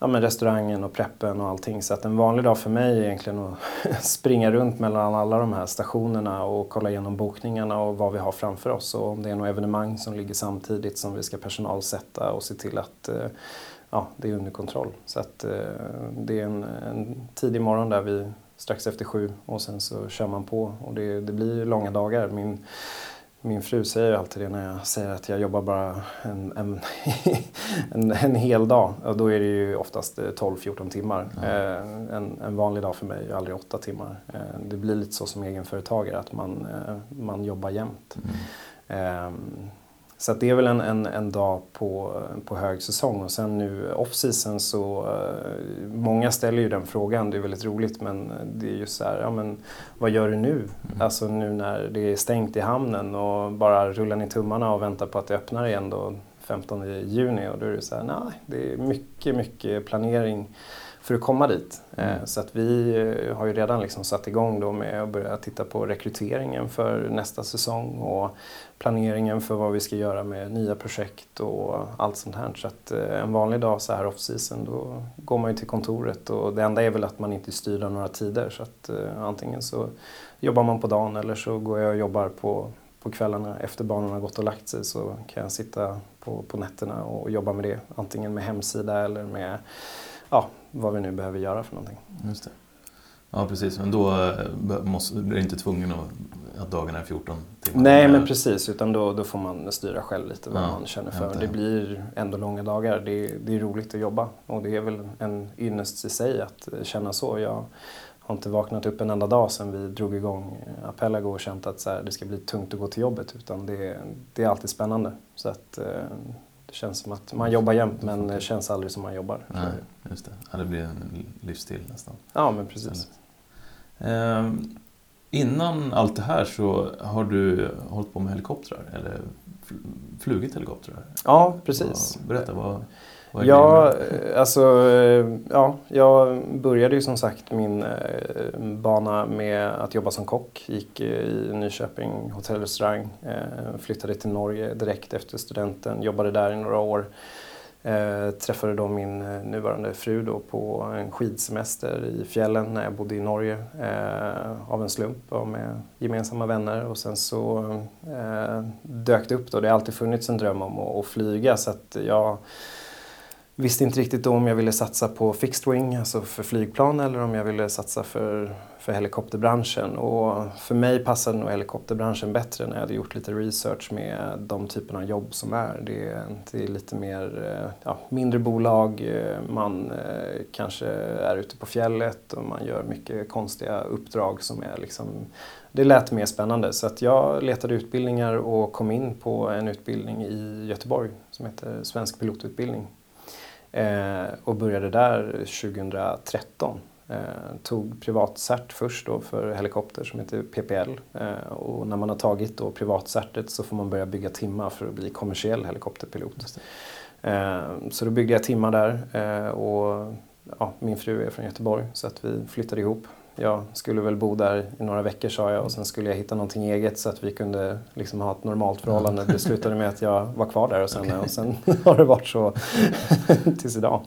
ja, men restaurangen och preppen och allting. Så att en vanlig dag för mig är egentligen att springa runt mellan alla de här stationerna och kolla igenom bokningarna och vad vi har framför oss. Och om det är något evenemang som ligger samtidigt som vi ska personalsätta och se till att eh, ja, det är under kontroll. Så att eh, det är en, en tidig morgon där vi strax efter sju och sen så kör man på och det, det blir långa dagar. Min, min fru säger alltid det när jag säger att jag jobbar bara en, en, en, en hel dag. Och då är det ju oftast 12-14 timmar. Mm. En, en, vanlig dag för mig är aldrig 8 timmar. Eh, det blir lite så som egenföretagare att man, eh, man jobbar jämt. Mm. Så det är väl en, en, en dag på, på hög säsong och sen nu off-season så uh, många ställer ju den frågan, det är väldigt roligt men det är just så här, ja men vad gör du nu? Mm. Alltså nu när det är stängt i hamnen och bara rullar ner tummarna och väntar på att det öppnar igen då 15 juni och då är det så här, nej det är mycket, mycket planering för att komma dit. Mm. Så att vi eh, har ju redan liksom satt igång då med att börja titta på rekryteringen för nästa säsong och planeringen för vad vi ska göra med nya projekt och allt sånt här. Så att eh, en vanlig dag så här off season då går man ju till kontoret och det enda är väl att man inte styr några tider så att antingen så jobbar man på dagen eller så går jag och jobbar på på kvällarna efter barnen har gått och lagt sig så kan jag sitta på, på nätterna och jobba med det. Antingen med hemsida eller med ja, vad vi nu behöver göra för någonting. Just det. Ja precis, men då eh, måste, är du inte tvungen att, att dagarna är 14 timmar? Nej men precis, utan då, då får man styra själv lite vad ja, man känner för. Det blir ändå långa dagar, det, det är roligt att jobba och det är väl en ynnest i sig att känna så. Jag har inte vaknat upp en enda dag sedan vi drog igång Apelago och känt att så här, det ska bli tungt att gå till jobbet utan det, det är alltid spännande. Så att, eh, det känns som att man jobbar jämt men det känns aldrig som man jobbar. Nej, just det. Ja, det blir en livsstil nästan. Ja, men precis. Eh, innan allt det här så har du hållit på med helikoptrar eller flugit helikoptrar? Ja, precis. Berätta, vad, Ja, alltså, eh, ja, jag började ju som sagt min eh, bana med att jobba som kock. Gick i Nyköping hotell och restaurang. Eh, flyttade till Norge direkt efter studenten. Jobbade där i några år. träffade då min nuvarande fru då på en skidsemester i fjällen när jag bodde i Norge. av en slump och med gemensamma vänner. Och sen så dök det upp då. Det har alltid funnits en dröm om att, att flyga så att jag visste inte riktigt om jag ville satsa på fixed wing, alltså för flygplan, eller om jag ville satsa för, för helikopterbranschen. Och för mig passade nog helikopterbranschen bättre när jag hade gjort lite research med de typerna av jobb som är. Det är, det är lite mer eh, ja, mindre bolag, eh, man eh, kanske är ute på fjället och man gör mycket konstiga uppdrag som är liksom det lät mer spännande så att jag letade utbildningar och kom in på en utbildning i Göteborg som heter Svensk pilotutbildning och började där 2013. Eh, tog privatcert först då för helikopter som heter PPL. Eh, och när man har tagit då privatcertet så får man börja bygga timmar för att bli kommersiell helikopterpilot. Eh, så då byggde jag timmar där eh, och ja, min fru är från Göteborg så att vi flyttade ihop jag skulle väl bo där i några veckor sa jag och sen skulle jag hitta någonting eget så att vi kunde liksom ha ett normalt förhållande. Det slutade med att jag var kvar där och sen, och sen har det varit så tills idag.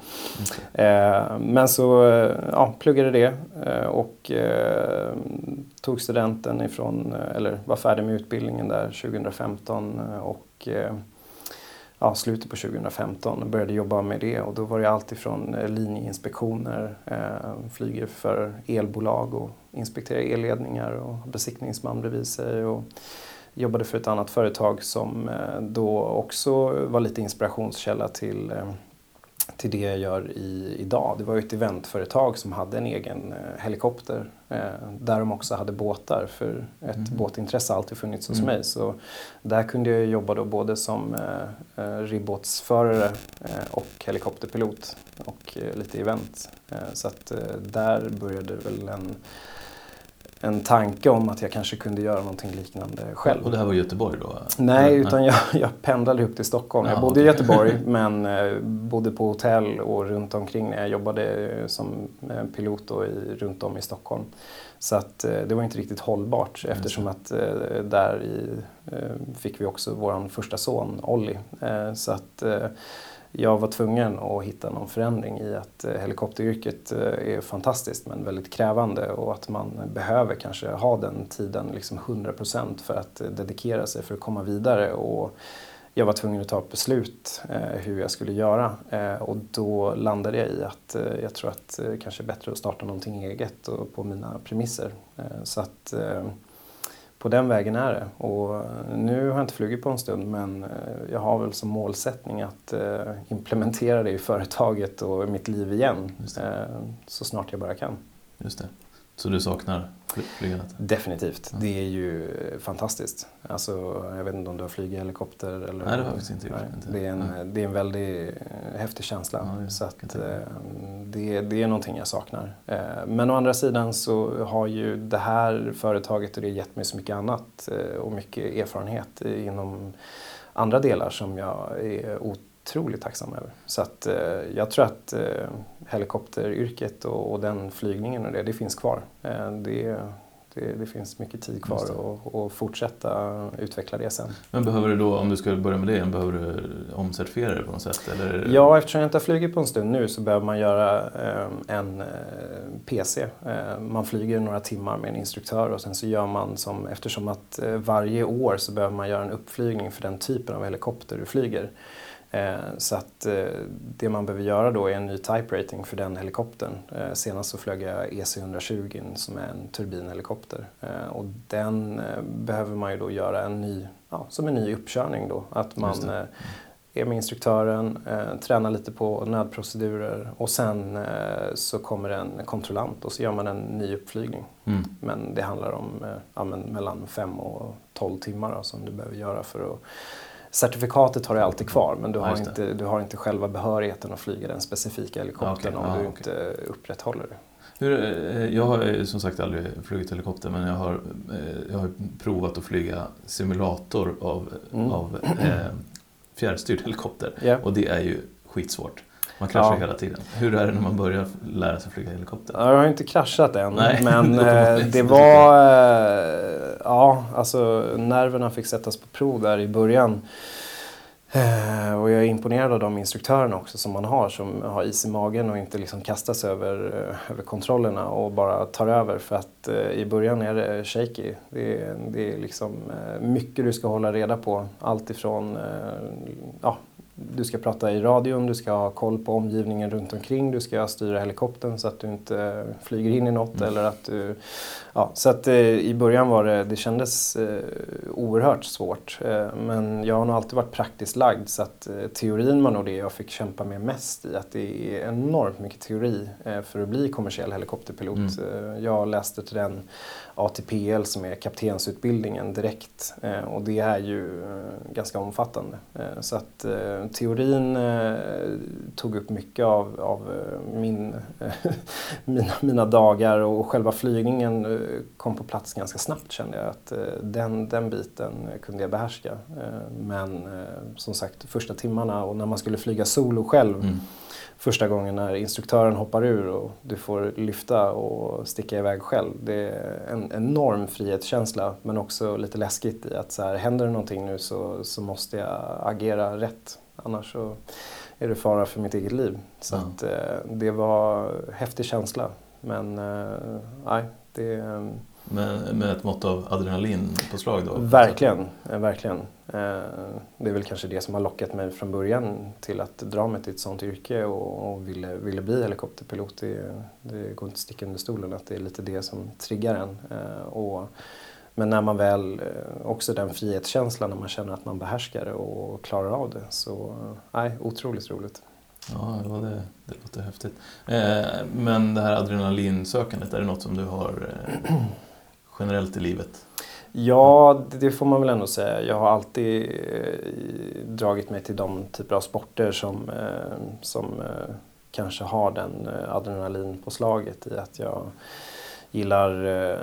Eh, men så ja, pluggade det eh, och eh, tog studenten ifrån, eller var färdig med utbildningen där 2015 och ja, slutet på 2015 och började jobba med det. Och då var det allt ifrån eh, linjeinspektioner, eh, flyger för elbolag och inspekterar elledningar och besiktningsman bredvid sig och jobbade för ett annat företag som eh, då också var lite inspirationskälla till eh, till det jag gör i, idag. Det var ju ett eventföretag som hade en egen eh, helikopter eh, där de också hade båtar för ett mm. båtintresse har alltid funnits hos mm. mig. Så där kunde jag jobba då både som eh, eh ribbåtsförare och helikopterpilot och lite event. så att där började väl en en tanke om att jag kanske kunde göra någonting liknande själv. Och det här var Göteborg då? Nej, utan jag, jag pendlade upp till Stockholm. jag bodde okay. i Göteborg men eh, bodde på hotell och runt omkring när jag jobbade som eh, pilot då i, runt om i Stockholm. Så att eh, det var inte riktigt hållbart eftersom att där i, fick vi också vår första son Olli. Så att jag var tvungen att hitta någon förändring i att eh, helikopteryrket eh, är fantastiskt men väldigt krävande och att man behöver kanske ha den tiden liksom 100% för att eh, dedikera sig för att komma vidare. Och jag var tvungen att ta ett beslut hur jag skulle göra och då landade jag i att jag tror att det kanske är bättre att starta någonting eget och på mina premisser. Så att på den vägen är det. Och nu har jag inte flugit på en stund men eh, jag har väl som målsättning att eh, implementera det i företaget och i mitt liv igen. Eh, så snart jag bara kan. Just det. Så du saknar flygandet? Definitivt. Ja. Det är ju fantastiskt. Alltså, jag vet inte om du har flugit helikopter? Eller, nej, det har jag faktiskt inte gjort. Det är en, det är en väldigt eh, häftig känsla. Ja, så att, det, det är någonting jag saknar. Men å andra sidan så har ju det här företaget och det gett mig så mycket annat och mycket erfarenhet inom andra delar som jag är otroligt tacksam över. Så att eh, jag tror att eh, helikopteryrket och, och, den flygningen och det, det finns kvar. Eh, det, det, det, finns mycket tid kvar att fortsätta utveckla det sen. Men behöver du då, om du ska börja med det, behöver du omcertifiera det på något sätt? Eller? Ja, eftersom jag inte har flugit på en stund nu så behöver man göra eh, en eh, PC. Eh, man flyger några timmar med en instruktör och sen så gör man som, eftersom att varje år så behöver man göra en uppflygning för den typen av helikopter du flyger. Eh, så att eh, det man behöver göra då är en ny type rating för den helikoptern. Eh, senast så flög jag EC120 som är en turbinhelikopter och den behöver man ju då göra en ny, ja, som en ny uppkörning då. Att man är med instruktören, tränar lite på nödprocedurer och sen så kommer en kontrollant och så gör man en ny uppflygning. Mm. Men det handlar om ja, mellan 5 och 12 timmar då, som du behöver göra för att Certifikatet har du alltid kvar men du har, inte, du har inte själva behörigheten att flyga den specifika helikoptern okay. om ah, du okay. inte upprätthåller det. Hur, eh, jag har som sagt aldrig flugit helikopter men jag har, eh, jag har provat att flyga simulator av, mm. av eh, fjärrstyrd helikopter yeah. och det är ju skitsvårt. Man kraschar ja. hela tiden. Hur är det när man börjar lära sig flyga helikopter? Jag har inte kraschat än. Nej. Men eh, det var... Ja, alltså nerverna fick sättas på prov där i början. Eh, och jag är imponerad av de instruktörerna också som man har som har is i magen och inte liksom kastas över, eh, över kontrollerna och bara tar över för att eh, i början är det shaky. Det är, det är liksom mycket du ska hålla reda på. Allt ifrån ja, du ska prata i radion, du ska ha koll på omgivningen runt omkring, du ska styra helikoptern så att du inte flyger in i något mm. eller att du... Ja, så att eh, i början var det, det kändes eh, oerhört svårt. Eh, men jag har nog alltid varit praktiskt lagd så att eh, teorin var nog det jag fick kämpa med mest i. Att det är enormt mycket teori för att bli kommersiell helikopterpilot. Mm. Jag läste till den ATPL som är kaptensutbildningen direkt eh, och det är ju eh, ganska omfattande. Eh, så att teorin tog upp mycket av, av min, mina, mina dagar och själva flygningen kom på plats ganska snabbt kände jag att den, den biten kunde jag behärska. Men som sagt, första timmarna och när man skulle flyga solo själv mm första gången när instruktören hoppar ur och du får lyfta och sticka iväg själv. Det är en enorm frihetskänsla men också lite läskigt i att så här, händer det någonting nu så, så måste jag agera rätt. Annars så är det fara för mitt eget liv. Så mm. att, eh, det var häftig känsla. Men eh, nej, det... Med, med ett mått av adrenalin på slag då? Verkligen, eh, verkligen. Det är väl kanske det som har lockat mig från början till att dra mig till ett sånt yrke och, och ville, ville bli helikopterpilot. Det, det går inte att sticka under stolen att det är lite det som triggar en. Och men när man väl, eh, också den frihetskänslan när man känner att man behärskar det och klarar av det. Så eh, nej, otroligt roligt. Ja, det, det låter häftigt. Eh, men det här adrenalinsökandet, är det något som du har eh, generellt i livet? Ja, det får man väl ändå säga. Jag har alltid eh, dragit mig till de typer av sporter som, eh, som eh, kanske har den adrenalinpåslaget i att jag Gillar eh,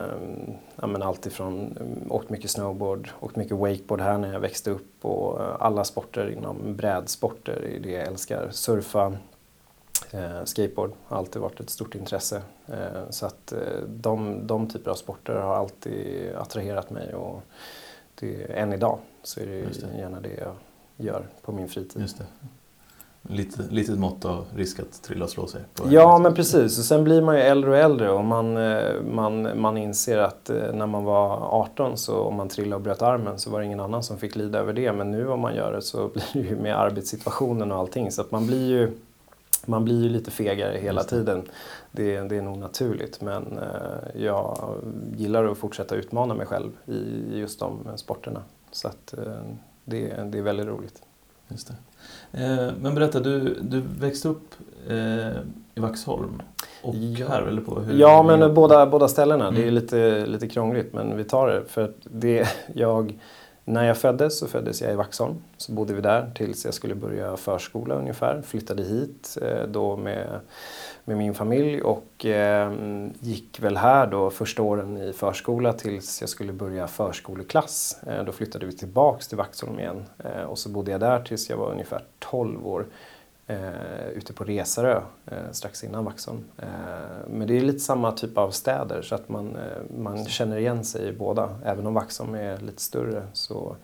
ja, men allt ifrån åkt mycket snowboard, åkt mycket wakeboard här när jag växte upp och alla sporter inom brädsporter är det jag älskar. Surfa, skateboard har alltid varit ett stort intresse. Eh, så att eh, de, de typer av sporter har alltid attraherat mig och det, än idag så är det, det. gärna det jag gör på min fritid. Just det. Lite, litet mått av risk att trilla och slå sig. ja, men precis. Och sen blir man ju äldre och äldre och man, eh, man, man inser att eh, när man var 18 så om man trillade och bröt armen så var det ingen annan som fick lida över det. Men nu om man gör det så blir det ju med arbetssituationen och allting. Så att man blir ju, man blir ju lite fegare hela tiden. Det, det är nog naturligt. Men eh, jag gillar att fortsätta utmana mig själv i just de sporterna. Så att det, det är väldigt roligt. Just det. Eh, men berätta, du, du växte upp eh, i Vaxholm. och ja. här? Eller på hur ja, men båda, båda ställena. Mm. Det är mm. lite, lite krångligt men vi tar det. För det, jag, när jag föddes så föddes jag i Vaxholm. Så bodde vi där tills jag skulle börja förskola ungefär. Flyttade hit eh, då med, med min familj och eh, gick väl här då första åren i förskola tills jag skulle börja förskoleklass. Eh, då flyttade vi tillbaks till Vaxholm igen eh, och så bodde jag där tills jag var ungefär 12 år eh, ute på Resarö eh, strax innan Vaxholm. Eh, men det är lite samma typ av städer så att man, eh, man känner igen sig i båda. Även om Vaxholm är lite större. Så,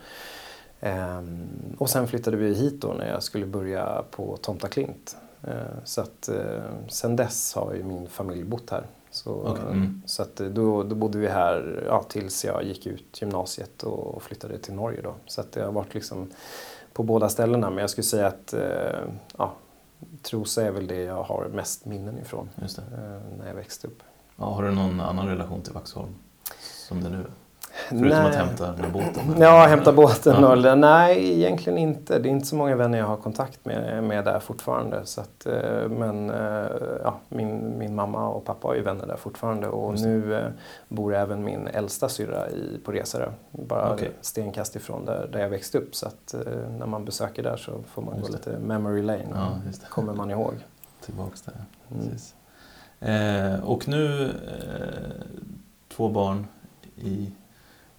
ehm, och sen flyttade vi hit då när jag skulle börja på Tomta Klint. Eh, så att eh, sen dess har ju min familj bott här. Så, okay. mm. så att då, då bodde vi här ja, tills jag gick ut gymnasiet och flyttade till Norge då. Så att det har varit liksom på båda ställena. Men jag skulle säga att eh, ja, Trosa är väl det jag har mest minnen ifrån eh, när jag växte upp. Ja, har du någon annan relation till Vaxholm som det nu är? Förutom nej. att hämta den båten? Ja, hämta båten. Ja. Och, nej, egentligen inte. Det är inte så många vänner jag har kontakt med, med där fortfarande. Så att, eh, men eh, ja, min, min mamma och pappa är ju vänner där fortfarande. Och nu eh, bor även min äldsta syrra i, på Resare. Bara okay. stenkast ifrån där, där jag växte upp. Så att när man besöker där så får man gå lite memory lane. Ja, kommer man ihåg. Tillbaks där. Mm. Eh, och nu eh, två barn i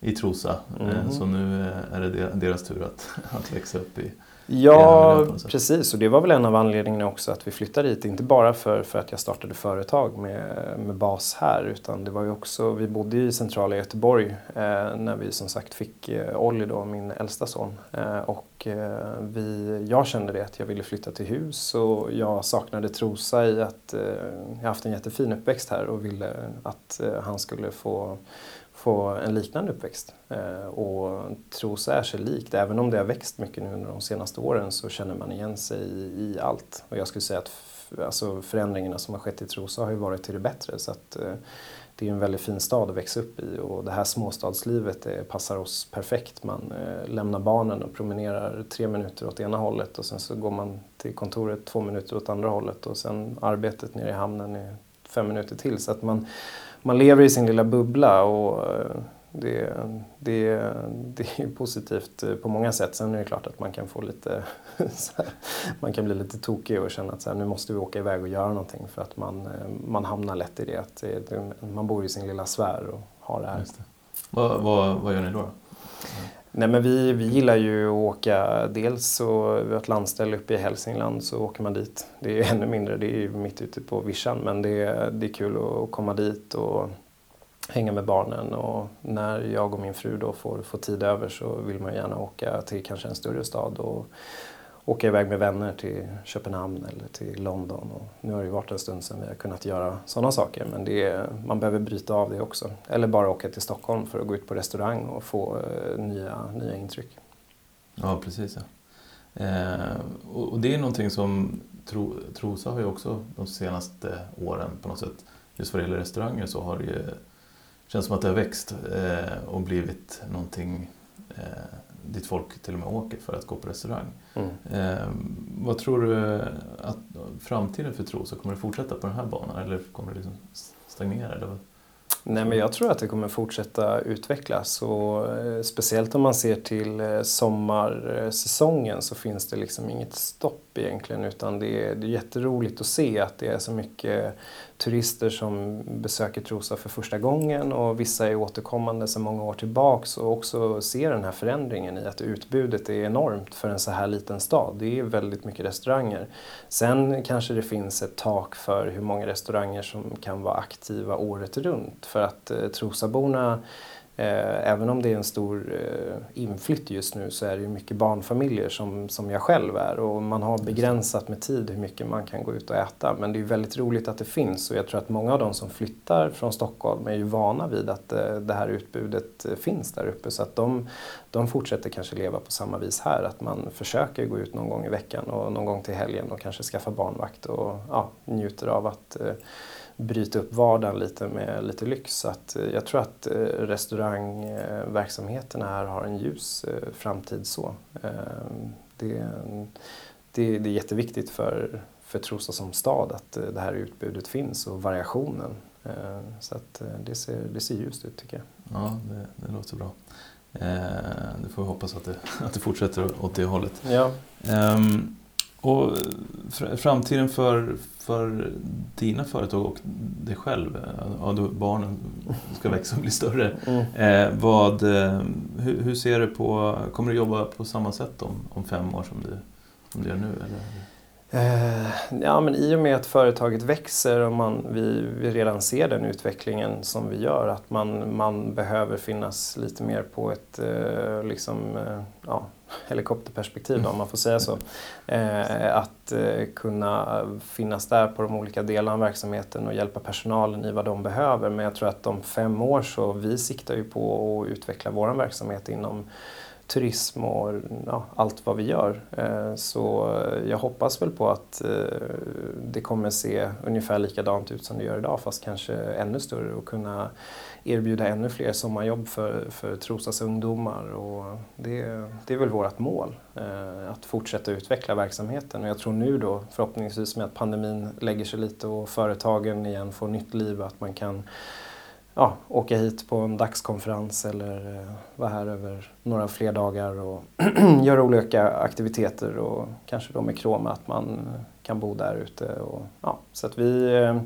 i Trosa. Mm. Så nu eh, är det deras tur att, att växa upp i Ja, precis. Och det var väl en av anledningarna också att vi flyttade hit. Inte bara för, för att jag startade företag med, med bas här utan det var ju också, vi bodde i centrala Göteborg eh, när vi som sagt fick eh, Olli då, min äldsta son. Eh, och eh, vi, jag kände det att jag ville flytta till hus och jag saknade Trosa i att eh, jag haft en jättefin uppväxt här och ville att han skulle få få en liknande uppväxt. Eh, och Trosa är sig likt. Även om det har växt mycket nu under de senaste åren så känner man igen sig i, i allt. Och jag skulle säga att alltså, förändringarna som har skett i Trosa har ju varit till det bättre. Så att, eh, det är en väldigt fin stad att växa upp i och det här småstadslivet det passar oss perfekt. Man eh, lämnar barnen och promenerar tre minuter åt ena hållet och sen så går man till kontoret två minuter åt andra hållet och sen arbetet nere i hamnen är fem minuter till. Så att man, man lever i sin lilla bubbla och eh, det, det, det är positivt eh, på många sätt. Sen är det klart att man kan få lite man kan bli lite tokig och känna att så här, nu måste vi åka iväg och göra någonting för att man, eh, man hamnar lätt i det. Att det, man bor i sin lilla sfär och har det här. Det. Vad, vad, vad gör ni då? Nej, men vi, vi gillar ju att åka, dels så vi har ett landställe uppe i Hälsingland så åker man dit. Det är ännu mindre, det är ju mitt ute på vischan men det, är, det är kul att komma dit och hänga med barnen och när jag och min fru då får, får tid över så vill man gärna åka till kanske en större stad och åka iväg med vänner till Köpenhamn eller till London. Och nu har det ju varit en stund sedan vi har kunnat göra sådana saker men det är, man behöver bryta av det också. Eller bara åka till Stockholm för att gå ut på restaurang och få eh, nya, nya intryck. Ja, precis. Ja. Eh, och, och, det är någonting som tro, Trosa har ju också de senaste åren på något sätt, just vad det gäller restauranger så har det ju känns som att det har växt eh, och blivit någonting eh, dit folk till och med åker för att gå på restaurang. Mm. Eh, vad tror du att framtiden för Trosa, kommer det fortsätta på den här banan eller kommer det liksom stagnera? Eller? Nej, men jag tror att det kommer fortsätta utvecklas och eh, speciellt om man ser till eh, sommarsäsongen så finns det liksom inget stopp egentligen utan det är, det är jätteroligt att se att det är så mycket turister som besöker Trosa för första gången och vissa är återkommande sedan många år tillbaks och också ser den här förändringen i att utbudet är enormt för en så här liten stad. Det är väldigt mycket restauranger. Sen kanske det finns ett tak för hur många restauranger som kan vara aktiva året runt för att eh, Trosaborna även om det är en stor eh, inflytt just nu så är det ju mycket barnfamiljer som, som jag själv är och man har begränsat med tid hur mycket man kan gå ut och äta. Men det är väldigt roligt att det finns och jag tror att många av de som flyttar från Stockholm är ju vana vid att eh, det här utbudet finns där uppe så att de, de fortsätter kanske leva på samma vis här. Att man försöker gå ut någon gång i veckan och någon gång till helgen och kanske skaffa barnvakt och ja, njuter av att bryta upp vardagen lite med lite lyx. Så att eh, jag tror att eh, restaurangverksamheterna här har en ljus framtid så. Det, det, det är jätteviktigt för, för Trosa som stad att det här utbudet finns och variationen. Så att det, ser, det ser ljust ut tycker jag. Ja, det, det låter bra. Eh, det får vi hoppas att det, att det fortsätter åt det hållet. Ja. Um, och framtiden för, för dina företag och dig själv, ja, då barnen ska växa och bli större. Mm. Eh, vad, eh, hur, hur, ser du på, kommer du jobba på samma sätt om, om fem år som du, som du gör nu? Eller? Eh, ja, men I och med att företaget växer och man, vi, vi redan ser den utvecklingen som vi gör, att man, man behöver finnas lite mer på ett eh, liksom, eh, ja, helikopterperspektiv då, om man får säga så. Eh, att eh, kunna finnas där på de olika delarna av verksamheten och hjälpa personalen i vad de behöver. Men jag tror att om fem år så vi siktar ju på att utveckla vår verksamhet inom turism och ja, allt vad vi gör. Eh, så jag hoppas väl på att eh, det kommer se ungefär likadant ut som det gör idag fast kanske ännu större och kunna erbjuda ännu fler sommarjobb för, för Trosas ungdomar. Och det, det är väl vårt mål, eh, att fortsätta utveckla verksamheten. Och jag tror nu då förhoppningsvis med att pandemin lägger sig lite och företagen igen får nytt liv, att man kan ja, åka hit på en dagskonferens eller eh, vara här över några fler dagar och göra olika aktiviteter och kanske då med Kroma att man kan bo där ute. Och, ja, så att vi, eh,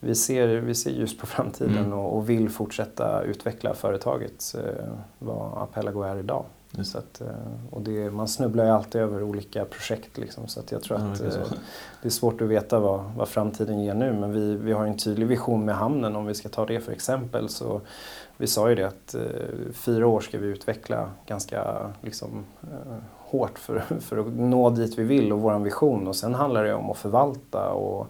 vi, ser, vi ser just på framtiden mm. och, och, vill fortsätta utveckla företaget eh, vad Apelago är idag. Så att, eh, och det, man snubblar ju alltid över olika projekt liksom, så att jag tror att det är, eh, det är svårt att veta vad, vad framtiden ger nu men vi, vi har en tydlig vision med hamnen om vi ska ta det för exempel. Så vi sa ju det att eh, fyra år ska vi utveckla ganska liksom, hårt för, för att nå dit vi vill och vår vision och sen handlar det om att förvalta och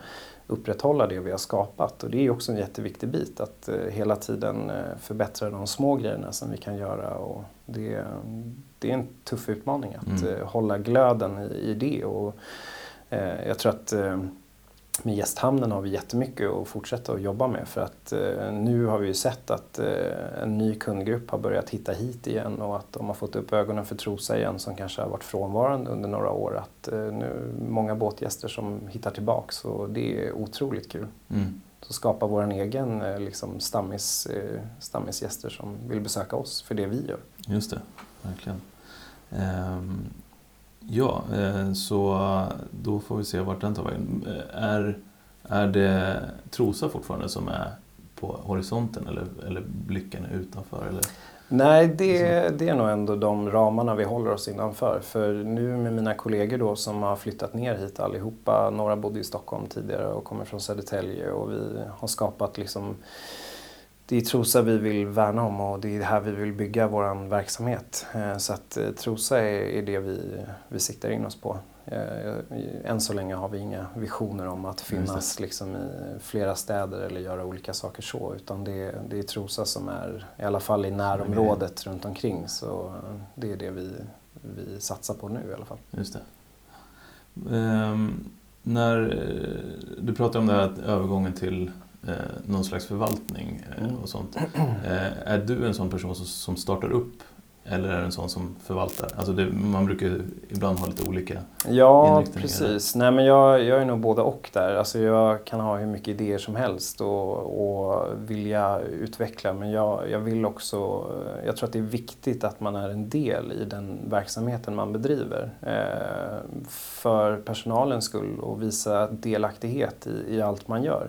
upprätthålla det vi har skapat. Och det är också en jätteviktig bit att eh, hela tiden eh, förbättra de små grejerna som vi kan göra. Och det, det är en tuff utmaning att mm. Eh, hålla glöden i, i det. Och, eh, jag tror att eh, med gästhamnen har vi jättemycket att fortsätta att jobba med för att eh, nu har vi ju sett att eh, en ny kundgrupp har börjat hitta hit igen och att de har fått upp ögonen för Trosa igen som kanske har varit frånvarande under några år. Att eh, nu många båtgäster som hittar tillbaks och det är otroligt kul. Mm. Så skapa vår egen eh, liksom, stammis, eh, stammisgäster som vill besöka oss för det vi gör. Just det, verkligen. Um... Ja, eh, så då får vi se vart den tar vägen. Eh, är, är det Trosa fortfarande som är på horisonten eller, eller blicken utanför? Eller? Nej, det, det är nog ändå de ramarna vi håller oss innanför. För nu med mina kollegor då som har flyttat ner hit allihopa, några bodde i Stockholm tidigare och kommer från Södertälje och vi har skapat liksom det är Trosa vi vill värna om och det är här vi vill bygga vår verksamhet. Eh, så att eh, Trosa är, det vi, vi siktar in oss på. Eh, än så länge har vi inga visioner om att finnas liksom i flera städer eller göra olika saker så. Utan det, det är Trosa som är, i alla fall i närområdet runt omkring. Så det är det vi, vi satsar på nu i alla fall. Just det. Um, när du pratar om det här övergången till eh, någon slags förvaltning eh, mm. och sånt. Eh, är du en sån person som, som startar upp eller är det en sån som förvaltar? Alltså det, man brukar ibland ha lite olika Ja, precis. Nej, men jag, jag är nog både och där. Alltså jag kan ha hur mycket idéer som helst och, och vilja utveckla. Men jag, jag vill också... Jag tror att det är viktigt att man är en del i den verksamheten man bedriver. Eh, för personalens skull och visa delaktighet i, i allt man gör.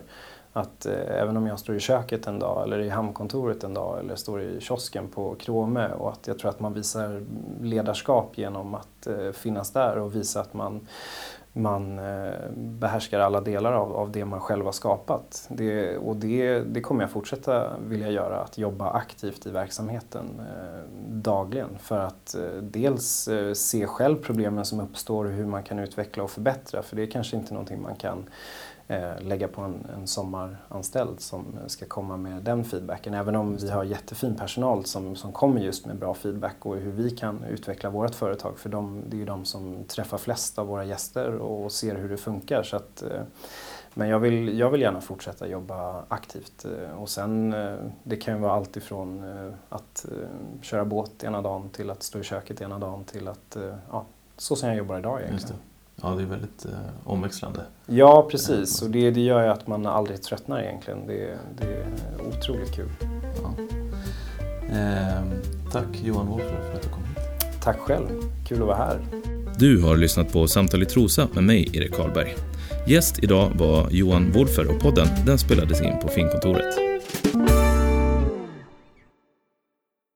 Att eh, även om jag står i köket en dag eller i hamnkontoret en dag eller står i kiosken på Krome och att jag tror att man visar ledarskap genom att eh, finnas där och visa att man, man eh, behärskar alla delar av, av det man själv har skapat. Det, och det, det kommer jag fortsätta vilja göra, att jobba aktivt i verksamheten eh, dagligen för att eh, dels eh, se själv problemen som uppstår och hur man kan utveckla och förbättra för det är kanske inte någonting man kan lägga på en, en sommaranställd som ska komma med den feedbacken. Även om vi har jättefin personal som, som kommer just med bra feedback och hur vi kan utveckla vårt företag. För de, det är ju de som träffar flest av våra gäster och ser hur det funkar. Så att, eh, men jag vill, jag vill gärna fortsätta jobba aktivt. Eh, och sen, eh, det kan ju vara allt ifrån eh, att köra båt ena dagen till att stå i köket ena dagen till att, ja, så som jag jobbar idag egentligen. Ja, det är väldigt eh, omväxlande. Ja, precis. Och det, det gör ju att man aldrig tröttnar egentligen. Det, det är otroligt kul. Ja. Eh, tack Johan Wolfer för att du kom hit. Tack själv. Kul att vara här. Du har lyssnat på Samtal i Trosa med mig, Erik Karlberg. Gäst idag var Johan Wolfer och podden den spelades in på Finkontoret.